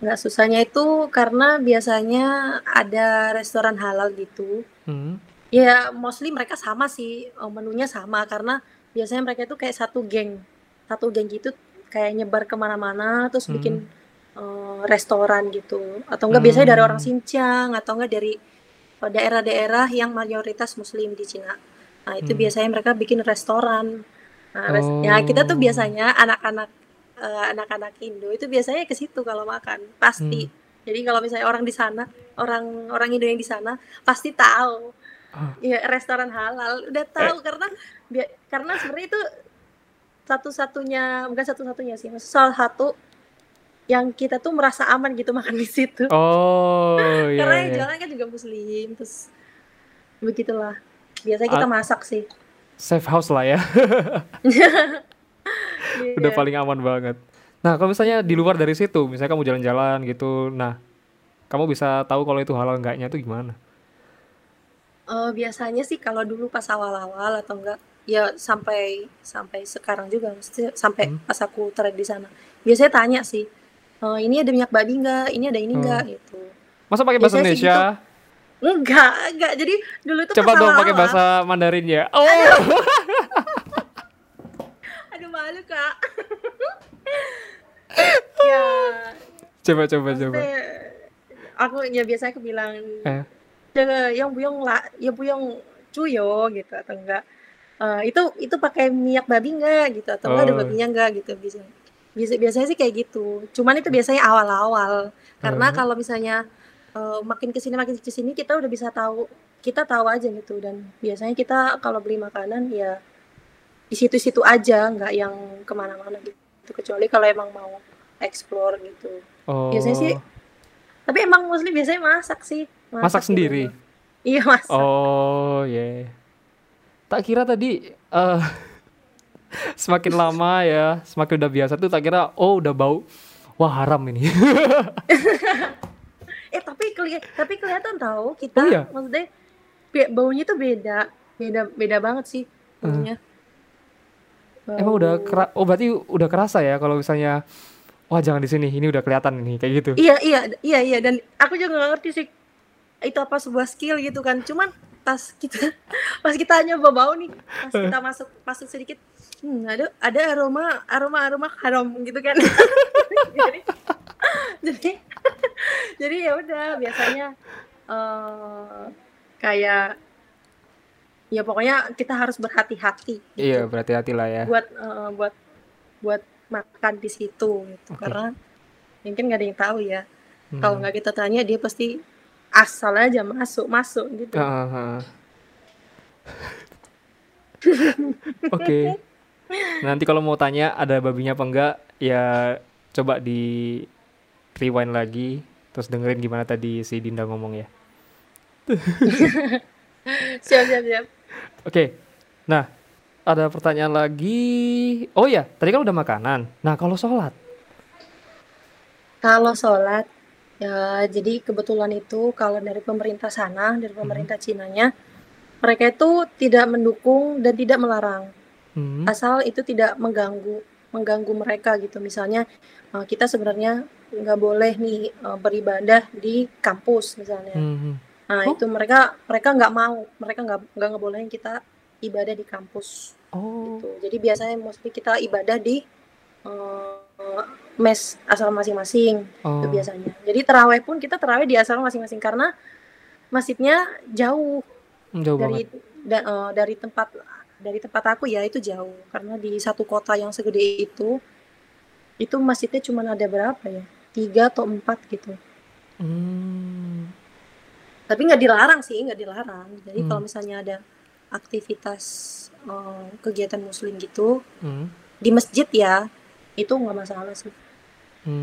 Nggak susahnya itu karena biasanya ada restoran halal gitu. Hmm. Ya mostly mereka sama sih, eh, menunya sama karena biasanya mereka itu kayak satu geng, satu geng gitu kayak nyebar ke mana-mana terus bikin Hmm. eh, restoran gitu. Atau enggak biasanya dari orang Hmm. Xinjiang atau enggak dari daerah-daerah yang mayoritas Muslim di Cina. Nah itu Hmm. biasanya mereka bikin restoran. Nah, res- ya kita tuh Oh. biasanya anak-anak eh, anak-anak Indo itu biasanya ke situ kalau makan pasti. Hmm. Jadi kalau misalnya orang di sana, orang orang Indo yang di sana pasti tahu Ah. ya restoran halal udah Eh. tahu karena bia- karena sebenarnya itu satu-satunya bukan satu-satunya sih salah satu yang kita tuh merasa aman gitu makan di situ Oh, iya karena yang iya. jualan kan juga muslim terus begitulah biasanya kita masak sih safe house lah ya. Udah Iya. paling aman banget. Nah, kalau misalnya di luar dari situ, misalnya kamu jalan-jalan gitu, nah, kamu bisa tahu kalau itu halal enggaknya itu gimana? Eh, biasanya sih kalau dulu pas awal-awal atau enggak ya sampai sampai sekarang juga sampai Hmm. pas aku trade di sana biasanya tanya sih "Eh, ini ada minyak babi enggak ini ada ini Hmm. enggak gitu. Masa pakai bahasa biasanya sih gitu. Indonesia? enggak enggak. Jadi dulu itu Coba dong pakai bahasa Mandarin ya. Oh, aduh. Malu kak. Ya. Coba coba coba. maksudnya aku ya biasanya aku bilang Eh, jaga yang buyong lah yang buyong cuyo gitu atau enggak. Eh, itu itu pakai minyak babi enggak gitu atau enggak ada oh, babinya enggak gitu bisa bisa biasanya sih kayak gitu. Cuman itu biasanya awal-awal. Karena eh, kalau misalnya eh, makin ke sini makin ke sini kita udah bisa tahu kita tahu aja gitu. Dan biasanya kita kalau beli makanan ya di situ-situ aja nggak yang ke mana-mana gitu. Kecuali kalau emang mau explore gitu. Biasanya sih oh, tapi emang muslim biasanya masak sih. Masak masak di sendiri. rumah iya masak. Oh, ya. Tak kira tadi eh semakin lama ya, semakin udah biasa tuh tak kira oh udah bau. Wah, haram ini. Eh tapi keli tapi kelihatan tahu Oh kita iya. maksudnya baunya tuh beda, beda beda banget sih Eh, baunya. emang udah kera oh berarti udah kerasa ya kalau misalnya wah jangan di sini, ini udah kelihatan ini kayak gitu. Iya iya iya iya dan aku juga nggak ngerti sih itu apa sebuah skill gitu kan. Cuman pas kita pas kita nyoba bau nih, pas kita masuk masuk sedikit, hmm, ada ada aroma aroma aroma haram gitu kan. jadi jadi jadi ya udah biasanya eh kayak ya pokoknya kita harus berhati-hati Iya, gitu berhati-hati lah ya. buat eh, buat buat makan di situ gitu Oke. karena mungkin nggak ada yang tahu ya kalau Hmm. nggak kita tanya dia pasti asal aja masuk masuk gitu Heeh, heeh. Oke. Nanti kalau mau tanya ada babinya apa enggak, ya coba di rewind lagi, terus dengerin gimana tadi si Dinda ngomong ya. siap siap siap Oke. Nah, ada pertanyaan lagi. Oh ya, tadi kan udah makanan. Nah, kalau sholat. kalau sholat ya jadi kebetulan itu kalau dari pemerintah sana dari Hmm. pemerintah Cinanya mereka itu tidak mendukung dan tidak melarang Hmm. asal itu tidak mengganggu mengganggu mereka gitu misalnya eh, kita sebenarnya nggak boleh nih eh, beribadah di kampus misalnya Hmm. nah Oh, itu mereka mereka nggak mau mereka nggak nggak ngebolehin kita ibadah di kampus oh. gitu jadi biasanya mesti kita ibadah di eh, mes asrama masing-masing itu Oh. biasanya jadi terawih pun kita terawih di asrama masing-masing karena masjidnya jauh Hmm, Jauh dari da- eh, dari tempat dari tempat aku ya itu jauh karena di satu kota yang segede itu itu masjidnya cuma ada berapa ya tiga atau empat gitu Hmm. tapi nggak dilarang sih nggak dilarang jadi kalau Hmm. misalnya ada aktivitas eh, kegiatan muslim gitu Hmm. di masjid ya itu nggak masalah sih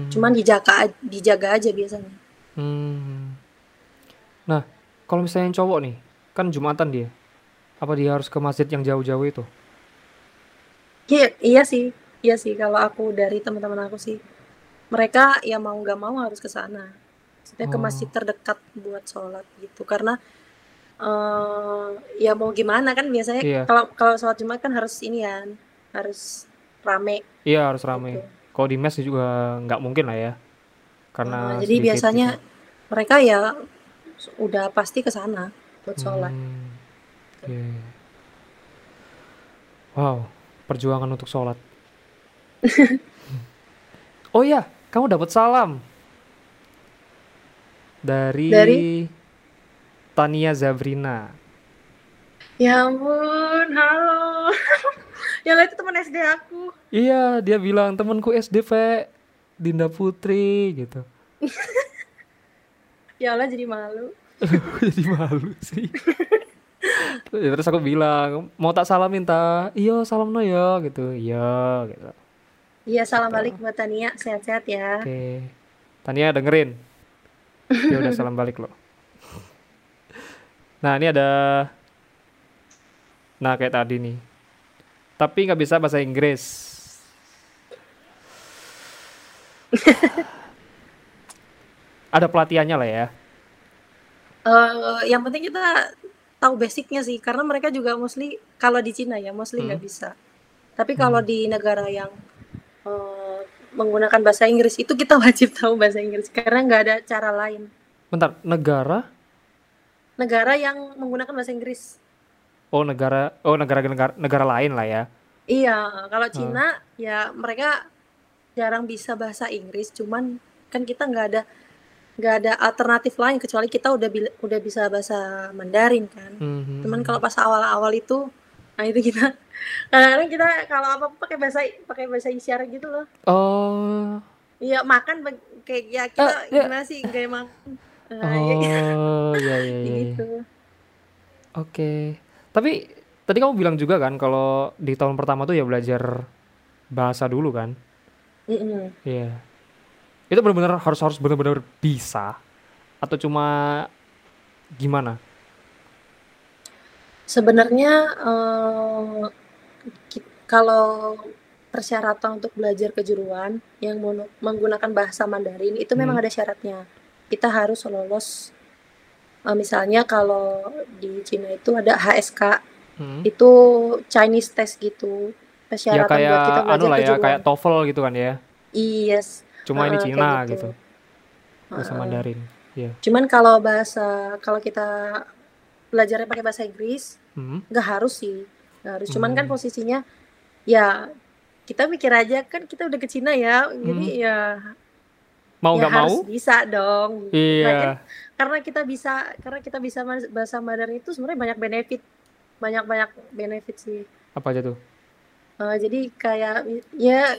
cuman Hmm. dijaga a- dijaga aja biasanya Hmm. Nah, kalau misalnya yang cowok nih, kan Jumatan dia. Apa dia harus ke masjid yang jauh-jauh itu? iya iya sih iya sih kalau aku dari teman-teman aku sih mereka ya mau nggak mau harus ke sana maksudnya ke masjid Oh. terdekat buat sholat gitu karena eh ya mau gimana kan biasanya Iya. kalau kalau sholat Jumat kan harus ini kan harus rame Iya harus gitu. rame. Kalau di mes juga nggak mungkin lah ya, karena jadi sedikit biasanya gitu. mereka ya udah pasti ke sana buat sholat. Hmm, oke. Wow, perjuangan untuk sholat. Oh iya, kamu dapat salam dari Dari Tania Zabrina. ya ampun, halo. ya itu teman SD aku. Iya, dia bilang temanku SD, Ve. Dinda Putri gitu. Ya Allah jadi malu. Jadi malu sih. Ya, Terus aku bilang, mau tak salam minta, iya salam no ya gitu, iya gitu. Iya salam Gitu. balik buat Tania, sehat-sehat ya. Oke, Tania dengerin, dia udah salam balik loh. Nah ini ada, nah kayak tadi nih, tapi nggak bisa bahasa Inggris. Ada pelatihannya lah ya. Eh, yang penting kita tahu basicnya sih, karena mereka juga mostly kalau di Cina ya mostly nggak Hmm. bisa. Tapi kalau Hmm. di negara yang eh, menggunakan bahasa Inggris itu kita wajib tahu bahasa Inggris karena nggak ada cara lain. Bentar, negara? Negara yang menggunakan bahasa Inggris. Oh negara, oh negara negara, negara lain lah ya. Iya, kalau. Cina ya mereka jarang bisa bahasa Inggris, cuman kan kita nggak ada nggak ada alternatif lain kecuali kita udah udah bisa bahasa Mandarin kan. Cuman kalau Hmm. pas awal-awal itu, nah itu kita kadang-kadang kita kalau apa pakai bahasa pakai bahasa isyarat gitu loh. Oh, Iya makan kayak ya eh, kita ya. gimana sih gaya makan. Nah, ya, gitu. Oh, ya ya ya. ya. gitu. Oke. Tapi tadi kamu bilang juga kan kalau di tahun pertama tuh ya belajar bahasa dulu kan? Iya. Itu benar-benar harus harus benar-benar bisa atau cuma gimana? Sebenarnya eh, kalau persyaratan untuk belajar kejuruan yang menggunakan bahasa Mandarin itu memang Hmm. ada syaratnya. Kita harus lolos eh, misalnya kalau di Cina itu ada HSK, Hmm. itu Chinese test gitu. Ya Persyaratan buat kayak kita anu belajar lah ya, kejuruan. kayak TOEFL gitu kan ya. Yes, Cuma ini heeh, Cina gitu. gitu, bahasa. Mandarin. Iya. Cuman kalau bahasa kalau kita belajarnya pakai bahasa Inggris Hmm. nggak harus sih, nggak harus. Cuman kan Hmm. posisinya ya kita mikir aja kan kita udah ke Cina ya, jadi Hmm. ya Mau ya nggak mau? harus bisa dong. Iya. karena kita bisa karena kita bisa bahasa Mandarin itu sebenarnya banyak benefit, banyak-banyak benefit sih. Apa aja tuh? Eh, jadi kayak ya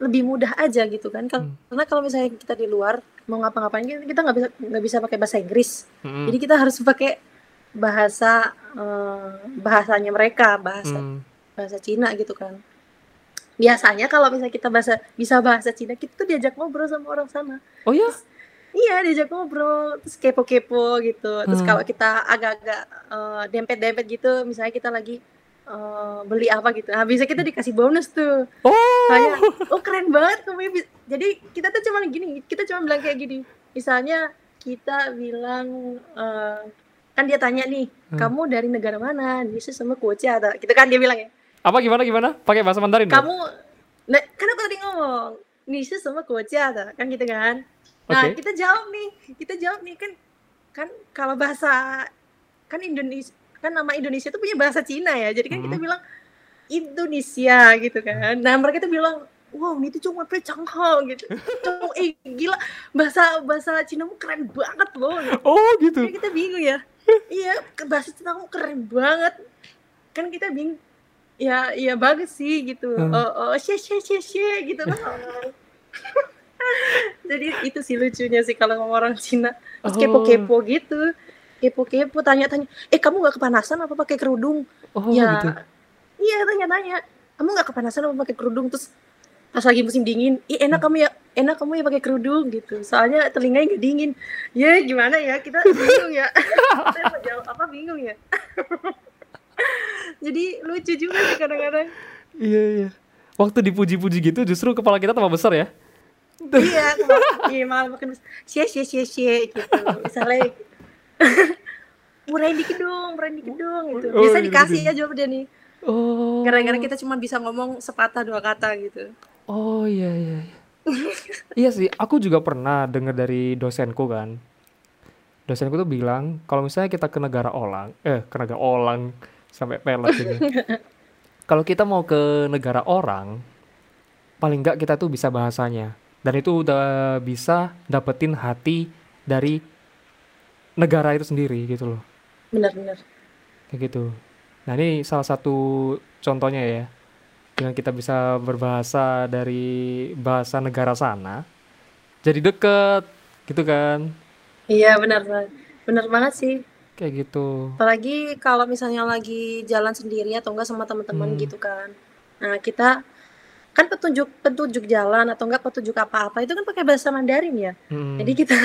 lebih mudah aja gitu kan. Hmm. Karena kalau misalnya kita di luar mau ngapa-ngapain kita nggak bisa nggak bisa pakai bahasa Inggris. Hmm. Jadi kita harus pakai bahasa eh, bahasanya mereka, bahasa Hmm. bahasa Cina gitu kan. Biasanya kalau misalnya kita bahasa bisa bahasa Cina, kita tuh diajak ngobrol sama orang sana. Oh ya? Iya, diajak ngobrol, terus kepo-kepo gitu. Terus Hmm. kalau kita agak-agak eh, dempet-dempet gitu, misalnya kita lagi eh, beli apa gitu. Nah, bisa kita dikasih bonus tuh. Oh. Kayak, oh keren banget kamu ya." Jadi kita tuh cuma gini, kita cuma bilang kayak gini. Misalnya kita bilang eh, kan dia tanya nih, Hmm. kamu dari negara mana? Dia sama kuoci ada. Gitu kan dia bilang ya. Apa gimana gimana? Pakai bahasa Mandarin? Kamu nah, kan aku tadi ngomong, nih sama kuoci ada. Kan gitu kan. Nah, kita jawab nih. Kita jawab nih kan kan kalau bahasa kan Indonesia kan nama Indonesia tuh punya bahasa Cina ya. Jadi kan kita Hmm. bilang Indonesia gitu kan. Nah, mereka tuh bilang, "Wow, itu cuma pecangho gitu." Cuma eh gila bahasa bahasa Cinamu keren banget loh. gitu. Oh gitu. Kan kita bingung ya. iya, bahasa Cinamu keren banget. Kan kita bingung. Ya, ya bagus sih gitu. Hmm. Oh, oh, xie xie xie xie gitu loh. Jadi itu sih lucunya sih kalau ngomong orang Cina. Terus Oh. kepo-kepo gitu. Kepo-kepo tanya-tanya, "Eh, kamu nggak kepanasan apa pakai kerudung?" Oh ya, gitu. iya tanya-tanya. Kamu nggak kepanasan apa pakai kerudung? Terus pas lagi musim dingin, ih enak kamu ya, enak kamu ya pakai kerudung gitu. Soalnya telinganya nggak dingin. Ya gimana ya, kita bingung ya. Kita mau jawab apa bingung ya. Jadi lucu juga sih kadang-kadang. Iya iya. Waktu dipuji-puji gitu justru kepala kita tambah besar ya. iya iya malah makan cie cie cie cie gitu misalnya murahin dikit dong murahin dikit dong gitu Oh, biasa gitu, dikasih gitu. ya jawab dia nih Oh. gara-gara kita cuma bisa ngomong sepatah dua kata gitu Oh iya iya. iya. iya sih, aku juga pernah dengar dari dosenku kan. Dosenku tuh bilang kalau misalnya kita ke negara orang, eh ke negara orang sampai pelet ini. kalau kita mau ke negara orang, paling nggak kita tuh bisa bahasanya. Dan itu udah bisa dapetin hati dari negara itu sendiri gitu loh. benar-benar Kayak gitu. Nah, ini salah satu contohnya ya. Dengan kita bisa berbahasa dari bahasa negara sana, jadi deket gitu kan. iya benar benar banget sih Kayak gitu. apalagi kalau misalnya lagi jalan sendiri atau enggak sama teman-teman Hmm. gitu kan nah kita kan petunjuk petunjuk jalan atau enggak petunjuk apa-apa itu kan pakai bahasa Mandarin ya Mm, jadi kita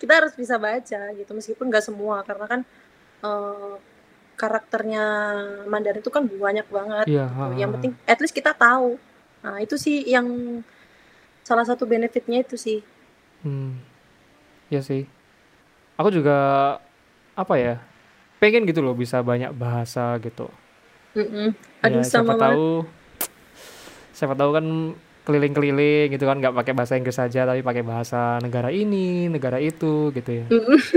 kita harus bisa baca gitu meskipun nggak semua karena kan eh, karakternya Mandarin itu kan banyak banget Iya, gitu. yang penting at least kita tahu nah itu sih yang salah satu benefitnya itu sih Hmm. Iya sih. Aku juga apa ya? Pengen gitu loh bisa banyak bahasa gitu. Mm-mm. Ya, aduh siapa sama tahu siapa tahu kan keliling-keliling gitu kan nggak pakai bahasa Inggris saja tapi pakai bahasa negara ini, negara itu gitu ya.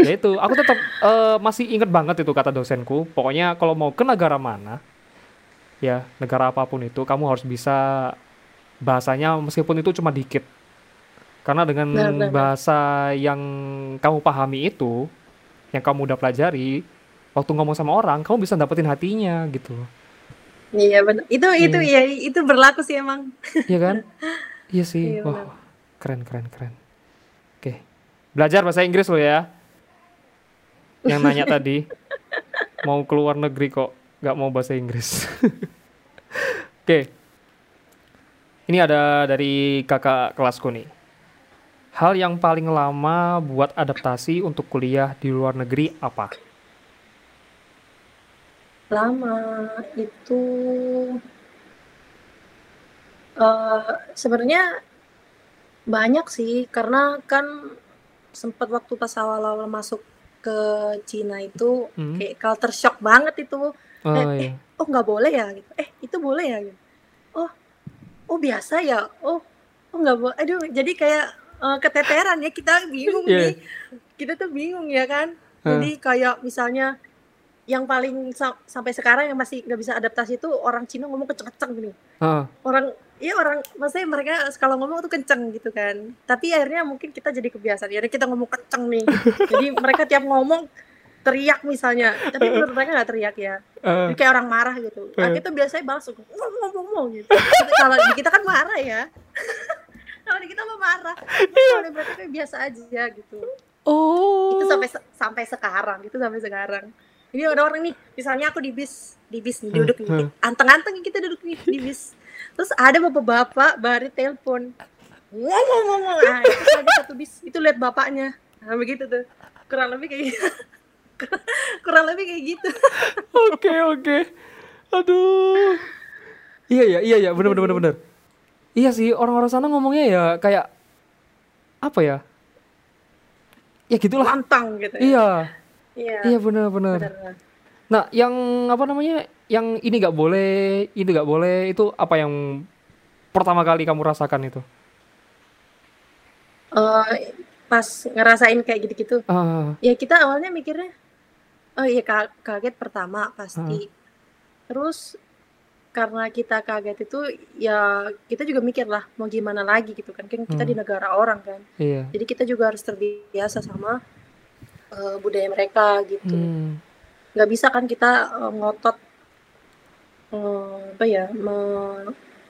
Ya itu aku tetap eh, masih inget banget itu kata dosenku. Pokoknya kalau mau ke negara mana ya negara apa pun itu kamu harus bisa bahasanya meskipun itu cuma dikit. Karena dengan bahasa yang kamu pahami itu yang kamu udah pelajari waktu ngomong sama orang kamu bisa dapetin hatinya gitu Iya benar. Itu itu Iya. ya itu berlaku sih emang. Iya kan? Iya sih. Iya, wah keren keren keren. Oke. Belajar bahasa Inggris lo ya. Yang nanya tadi mau keluar negeri kok nggak mau bahasa Inggris. Oke. Ini ada dari kakak kelasku nih. Hal yang paling lama buat adaptasi untuk kuliah di luar negeri apa Lama itu eh sebenarnya banyak sih karena kan sempat waktu pas awal-awal masuk ke Cina itu Hmm. kayak culture shock banget itu. oh Eh, eh, iya oh nggak boleh ya gitu. Eh, itu boleh ya gitu. Oh, oh biasa ya. Oh, oh nggak boleh. Aduh, jadi kayak eh, keteteran ya kita bingung Iya. nih. Kita tuh bingung ya kan. Hah. Jadi kayak misalnya yang paling sa- sampai sekarang yang masih nggak bisa adaptasi itu orang Cina ngomong kenceng-kenceng gini. Ah, Orang Iya orang, maksudnya mereka kalau ngomong tuh kenceng gitu kan. Tapi akhirnya mungkin kita jadi kebiasaan. Ya kita ngomong kenceng nih. Jadi mereka tiap ngomong teriak misalnya. Tapi menurut mereka nggak teriak ya. eh, Jadi kayak orang marah gitu. Nah, Eh. kita biasanya balas ngomong ngomong gitu. Kalau di kita kan marah ya. kalau di kita mah marah. Tapi Kalau mereka kayak biasa aja gitu. oh Itu sampai sampai sekarang, itu sampai sekarang. Ini ada orang nih, misalnya aku di bis, di bis nih duduk nih, Hmm. anteng-anteng kita duduk nih di bis. Terus ada bapak-bapak baru telepon. Ngomong ngomong. Nah, itu lagi satu bis, itu lihat bapaknya. Nah, begitu tuh. Kurang lebih kayak gitu. Kurang lebih kayak gitu. Oke oke. Aduh. Iya ya iya ya bener bener bener bener. Iya sih orang-orang sana ngomongnya ya kayak apa ya? Ya gitulah. Lantang gitu ya. Iya Iya. iya bener bener. benar. Nah yang apa namanya? Yang ini nggak boleh, itu nggak boleh itu apa yang pertama kali kamu rasakan itu? Eh, pas ngerasain kayak gitu-gitu Ah ya kita awalnya mikirnya oh iya ka- kaget pertama pasti terus karena kita kaget itu ya kita juga mikir lah mau gimana lagi gitu kan kan kita Hmm. di negara orang kan iya. jadi kita juga harus terbiasa sama eh, budaya mereka gitu Hmm. nggak bisa kan kita eh, ngotot eh, apa ya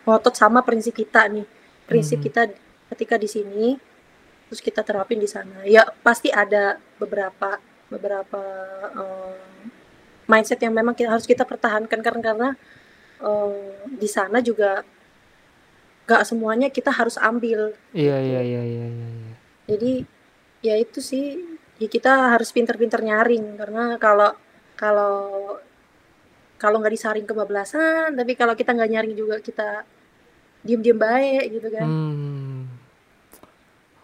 ngotot sama prinsip kita nih prinsip Mhm. kita ketika di sini terus kita terapin di sana ya pasti ada beberapa beberapa eh, mindset yang memang kita, harus kita pertahankan karena karena eh, di sana juga nggak semuanya kita harus ambil Iya iya iya iya iya. iya. jadi ya itu sih ya kita harus pinter-pinter nyaring karena kalau kalau kalau nggak disaring kebablasan tapi kalau kita nggak nyaring juga kita diem-diem baik gitu kan Hmm.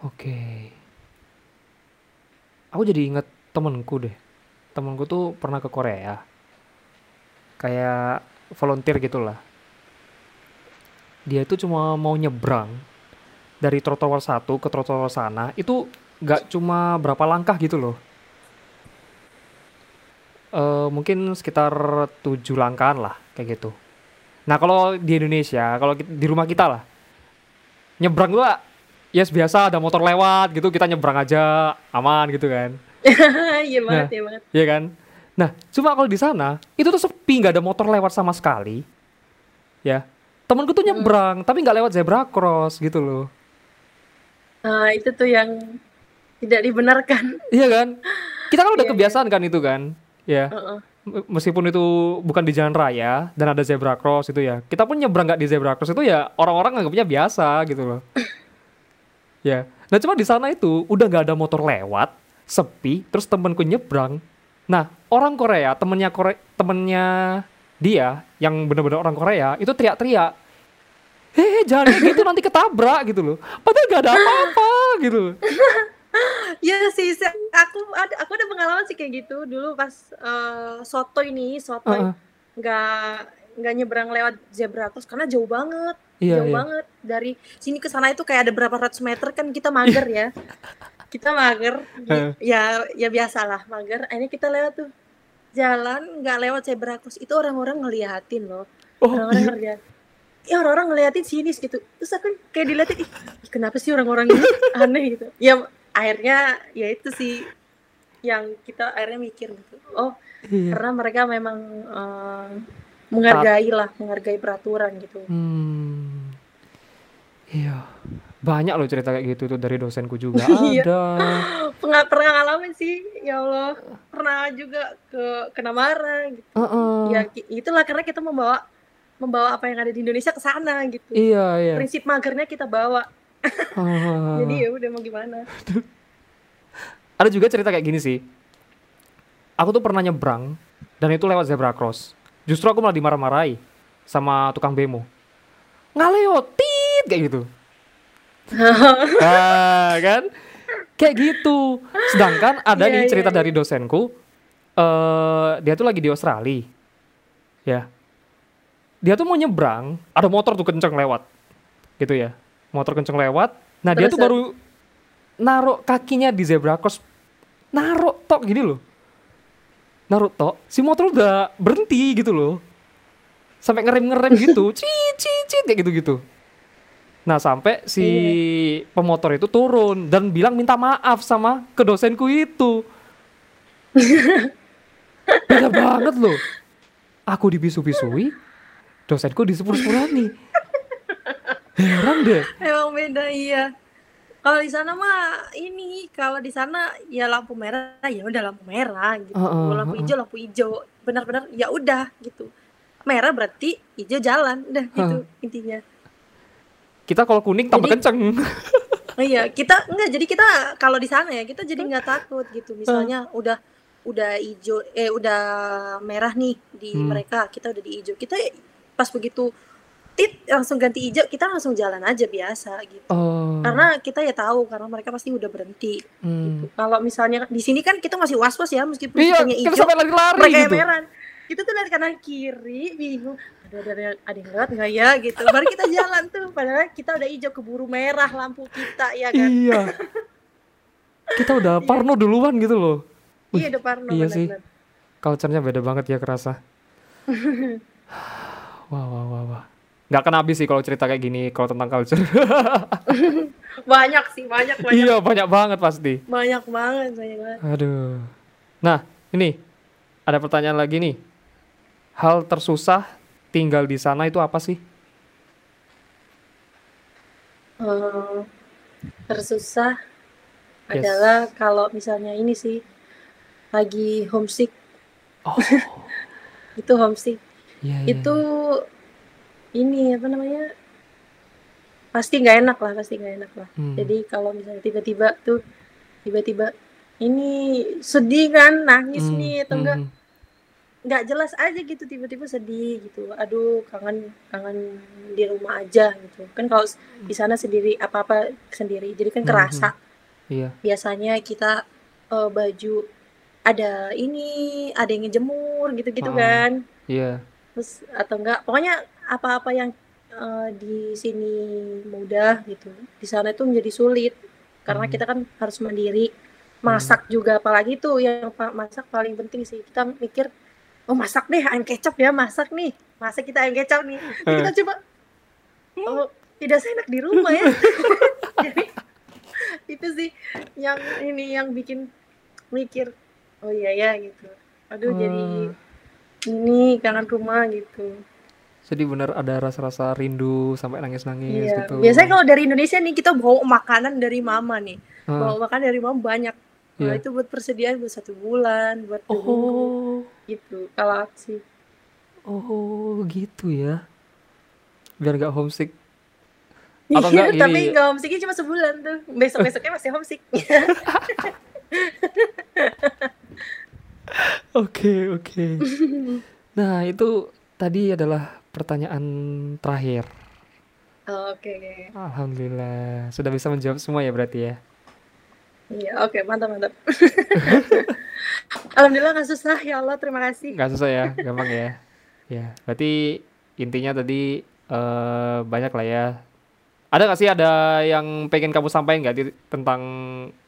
Oke. Aku jadi inget temenku deh. Temenku tuh pernah ke Korea. Kayak volunteer gitulah. Dia itu cuma mau nyebrang dari trotoar satu ke trotoar sana. Itu nggak cuma berapa langkah gitu loh. Eh mungkin sekitar tujuh langkahan lah kayak gitu. Nah kalau di Indonesia, kalau di rumah kita lah, nyebrang tuh ya biasa ada motor lewat gitu kita nyebrang aja aman gitu kan Iya banget, iya banget. Iya kan nah cuma kalau di sana itu tuh sepi nggak ada motor lewat sama sekali ya temenku tuh nyebrang tapi nggak lewat zebra cross gitu loh Nah, itu tuh yang tidak dibenarkan. iya kan? Kita kan udah Iya, iya. kebiasaan kan itu kan? Ya. Heeh. M- meskipun itu bukan di jalan raya dan ada zebra cross itu ya. Kita pun nyebrang nggak di zebra cross itu ya orang-orang nganggapnya biasa gitu loh. Ya. Nah cuma di sana itu udah nggak ada motor lewat sepi terus temenku nyebrang. Nah orang Korea temennya Korea temennya dia yang bener-bener orang Korea itu teriak-teriak hehe jangan kayak gitu nanti ketabrak gitu loh. Padahal gak ada apa-apa gitu Iya sih, aku ada aku ada pengalaman sih kayak gitu dulu pas eh, sotoy nih, sotoy Heeh. nggak nggak nyebrang lewat zebra cross karena jauh banget, Iya, jauh iya. banget dari sini ke sana itu kayak ada berapa ratus meter kan kita mager ya, kita mager, Heeh. ya ya biasalah mager. Akhirnya kita lewat tuh jalan nggak lewat zebra cross itu orang-orang ngeliatin loh, oh orang-orang iya. ngeliat, ya orang-orang ngeliatin sinis gitu, terus aku kayak diliatin, ih, kenapa sih orang-orang ini aneh gitu, ya akhirnya ya itu sih yang kita akhirnya mikir gitu oh Iya. karena mereka memang eh, menghargai lah menghargai peraturan gitu Hmm. Iya. Banyak loh cerita kayak gitu tuh dari dosenku juga Iya. ada. Penga- pernah ngalamin sih ya Allah pernah juga ke kena marah gitu Heeh. ya ki- itulah karena kita membawa membawa apa yang ada di Indonesia ke sana gitu Iya, iya. prinsip magernya kita bawa. Jadi ya udah mau gimana Ada juga cerita kayak gini sih. Aku tuh pernah nyebrang dan itu lewat zebra cross. Justru aku malah dimarah-marahi sama tukang bemo. Ngaleo, tit kayak gitu. Nah, kan? Kayak gitu. Sedangkan ada Iya, nih iya, cerita iya. dari dosenku. eh dia tuh lagi di Australia. Ya. Dia tuh mau nyebrang, ada motor tuh kenceng lewat. Gitu ya. Motor kenceng lewat. Nah, dia Terus, tuh baru naruh kakinya di zebra cross. Naruh tok gini loh. Naruh tok, si motor udah berhenti gitu loh. Sampai ngerem-ngerem gitu. Cit cit cit kayak gitu-gitu. Nah, sampai si pemotor itu turun dan bilang minta maaf sama ke dosenku itu. Beda banget loh. Aku dibisu-bisui, dosenku disepur-sepurani. Heran deh. emang beda iya. Kalau di sana mah ini kalau di sana ya lampu merah ya udah lampu merah gitu. Heeh, lampu heeh. hijau lampu hijau. Benar-benar ya udah gitu. Merah berarti hijau jalan udah gitu intinya. Kita kalau kuning tambah Jadi- kenceng. oh iya kita enggak jadi kita kalau di sana ya kita jadi nggak takut gitu. Misalnya udah udah hijau eh udah merah nih di Hmm. mereka kita udah di hijau. Kita pas begitu tit langsung ganti hijau kita langsung jalan aja biasa gitu Oh. karena kita ya tahu karena mereka pasti udah berhenti Hmm. kalau misalnya di sini kan kita masih was was ya meskipun Iya, hijau mereka yang gitu. merah kita tuh dari kanan kiri bingung ada ada ada, ada yang lewat nggak ya gitu baru kita jalan tuh padahal kita udah hijau keburu merah lampu kita ya kan Iya. Kita udah parno duluan gitu loh. Wih, iya depan iya sih. Culture-nya beda banget ya kerasa. wah, wah, wah. Nggak kena habis sih kalau cerita kayak gini kalau tentang culture. banyak sih banyak banyak iya, banyak banget pasti. banyak banget banyak banget Aduh. Nah, ini ada pertanyaan lagi nih. Hal tersusah tinggal di sana itu apa sih? Eh, tersusah Yes. adalah kalau misalnya ini sih lagi homesick Oh, itu homesick iya, iya, itu iya. Ini apa namanya pasti nggak enak lah pasti nggak enak lah Hmm. jadi kalau misalnya tiba-tiba tuh tiba-tiba ini sedih kan nangis Hmm, nih atau hmm, enggak hmm. nggak jelas aja gitu tiba-tiba sedih gitu aduh kangen kangen di rumah aja gitu kan kalau di sana sendiri apa-apa sendiri jadi kan Mhm. kerasa Iya. biasanya kita eh, baju ada ini ada yang ngejemur gitu-gitu Heeh. kan Iya. terus atau enggak pokoknya apa-apa yang eh, di sini mudah gitu. Di sana itu menjadi sulit karena Hmm. kita kan harus mandiri masak juga. Apalagi tuh yang masak paling penting sih. Kita mikir oh masak deh ayam kecap ya masak nih. Masak kita ayam kecap nih. Terus kita coba oh tidak seenak di rumah ya. Jadi itu sih yang ini yang bikin mikir oh iya ya gitu. Aduh jadi Oh. ini kangen rumah gitu Jadi benar ada rasa-rasa rindu sampai nangis-nangis Iya, gitu. biasanya kalau dari Indonesia nih kita bawa makanan dari mama nih, Ah. bawa makanan dari mama banyak. Nah, Iya. itu buat persediaan buat satu bulan, buat dua minggu, Oh, gitu. Kalau aku sih, oh gitu ya. Biar nggak homesick. Atau iya, enggak tapi nggak homesicknya cuma sebulan tuh. Besok besoknya masih homesick. Oke, oke. Nah, itu tadi adalah pertanyaan terakhir. Oh, Oke, oke. Alhamdulillah, sudah bisa menjawab semua ya berarti ya. Iya, oke, mantap, mantap. Alhamdulillah nggak susah ya Allah, terima kasih. Nggak susah ya, gampang ya. Ya, berarti intinya tadi eh, banyak lah ya. Ada nggak sih ada yang pengen kamu sampaikan nggak tentang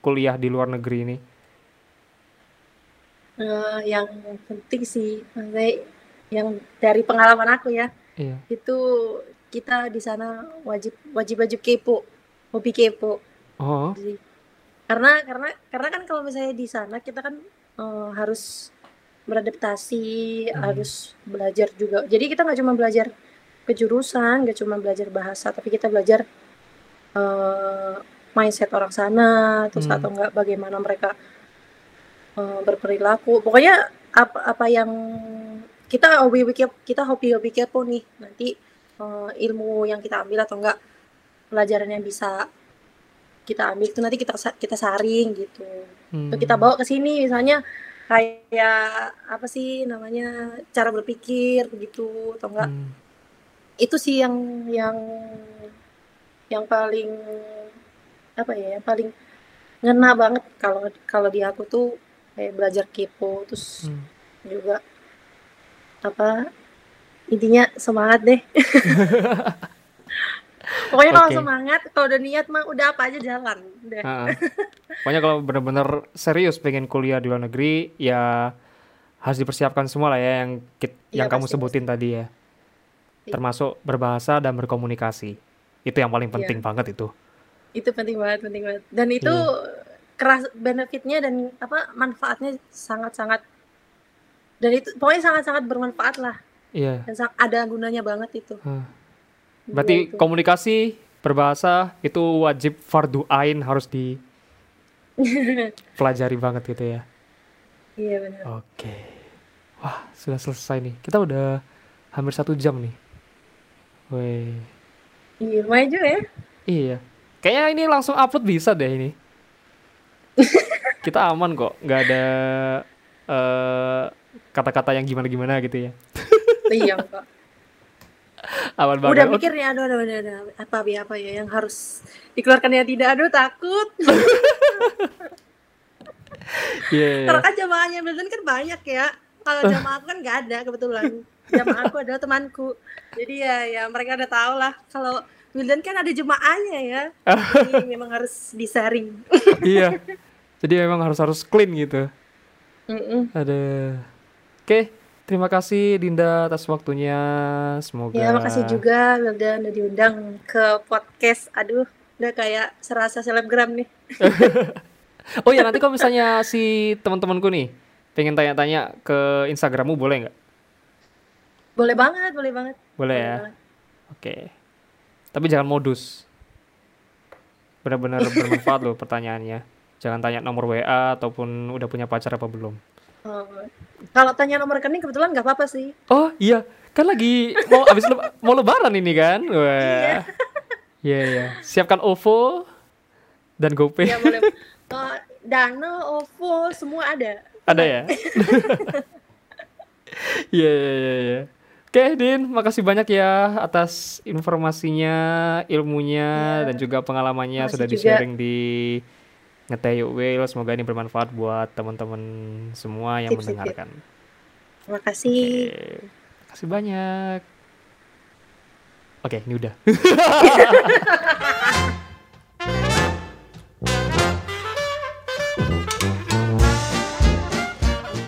kuliah di luar negeri ini? Eh, yang penting sih, maksudnya yang dari pengalaman aku ya, Iya. itu kita di sana wajib wajib wajib kepo, hobi kepo. Oh, Jadi, karena karena karena kan kalau misalnya di sana kita kan eh, harus beradaptasi, Hmm. harus belajar juga. Jadi kita nggak cuma belajar kejurusan, nggak cuma belajar bahasa, tapi kita belajar eh, mindset orang sana, terus Hmm. atau enggak bagaimana mereka eh, berperilaku. Pokoknya apa apa yang kita hobi hobi kita hobi hobi kepo nih nanti eh, ilmu yang kita ambil atau enggak pelajaran yang bisa kita ambil itu nanti kita kita saring gitu. Terus kita hmm. bawa ke sini misalnya kayak apa sih namanya cara berpikir begitu atau enggak Hmm. itu sih yang yang yang paling apa ya yang paling ngena banget kalau kalau di aku tuh kayak belajar kepo terus Hmm. juga apa intinya semangat deh pokoknya kalau Oke. semangat kalau udah niat mah udah apa aja jalan Ah, ah. Pokoknya kalau benar-benar serius pengen kuliah di luar negeri, ya harus dipersiapkan semua lah ya yang kit- Iya, yang kamu pasti, sebutin tadi ya. Iya. Termasuk berbahasa dan berkomunikasi. Itu yang paling Iya. penting banget itu. itu penting banget penting banget dan itu Iya. keras benefitnya dan apa manfaatnya sangat sangat dan itu pokoknya sangat sangat bermanfaat lah Iya. dan ada gunanya banget itu. Dua Berarti itu. komunikasi, berbahasa itu wajib fardu ain harus dipelajari banget gitu ya. iya benar Oke. Wah, sudah selesai nih. Kita udah hampir satu jam nih. Wih. iya lumayan juga ya Iya. Kayaknya ini langsung upload bisa deh ini. Kita aman kok, nggak ada eh, kata-kata yang gimana-gimana gitu ya. iya kok Aman udah banget. Oke. mikir nih aduh aduh aduh, aduh. apa ya apa ya yang harus dikeluarkan yang tidak aduh takut Iya, iya. karena kan jamaahnya Milton kan banyak ya kalau jamaah aku kan nggak ada kebetulan jamaah aku adalah temanku jadi ya ya mereka udah tahu lah kalau Milton kan ada jemaahnya ya jadi memang harus disaring Iya. Jadi memang harus harus clean gitu. Mm-mm. Ada. Oke, terima kasih Dinda atas waktunya. Semoga Ya, makasih juga udah, udah diundang ke podcast. Aduh, udah kayak serasa selebgram nih. Oh ya nanti kalau misalnya si teman-temanku nih pengen tanya-tanya ke Instagrammu boleh nggak? Boleh banget, boleh banget. Boleh ya. banget. Oke. Tapi jangan modus. Benar-benar bermanfaat loh pertanyaannya. Jangan tanya nomor WA ataupun udah punya pacar apa belum. Oh, kalau tanya nomor rekening kebetulan nggak apa-apa sih. Oh iya, kan lagi mau abis leba- mau lebaran ini kan? Wah. Iya iya. Siapkan OVO dan GoPay. Ya boleh. Oh, Dana, OVO, semua ada. Ada ya? Iya iya iya. iya. Oke Din, makasih banyak ya atas informasinya, ilmunya, Iya. dan juga pengalamannya Makasih sudah juga. di-sharing di Ngeteh Yuk Will. Semoga ini bermanfaat buat teman-teman semua yang Sip, sip, sip. mendengarkan. Terima kasih. Oke, makasih banyak. Oke, ini udah.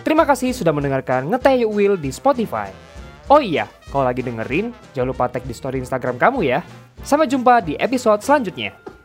Terima kasih sudah mendengarkan Ngeteh Yuk Will di Spotify. Oh iya, kalau lagi dengerin, jangan lupa tag di story Instagram kamu ya. Sampai jumpa di episode selanjutnya.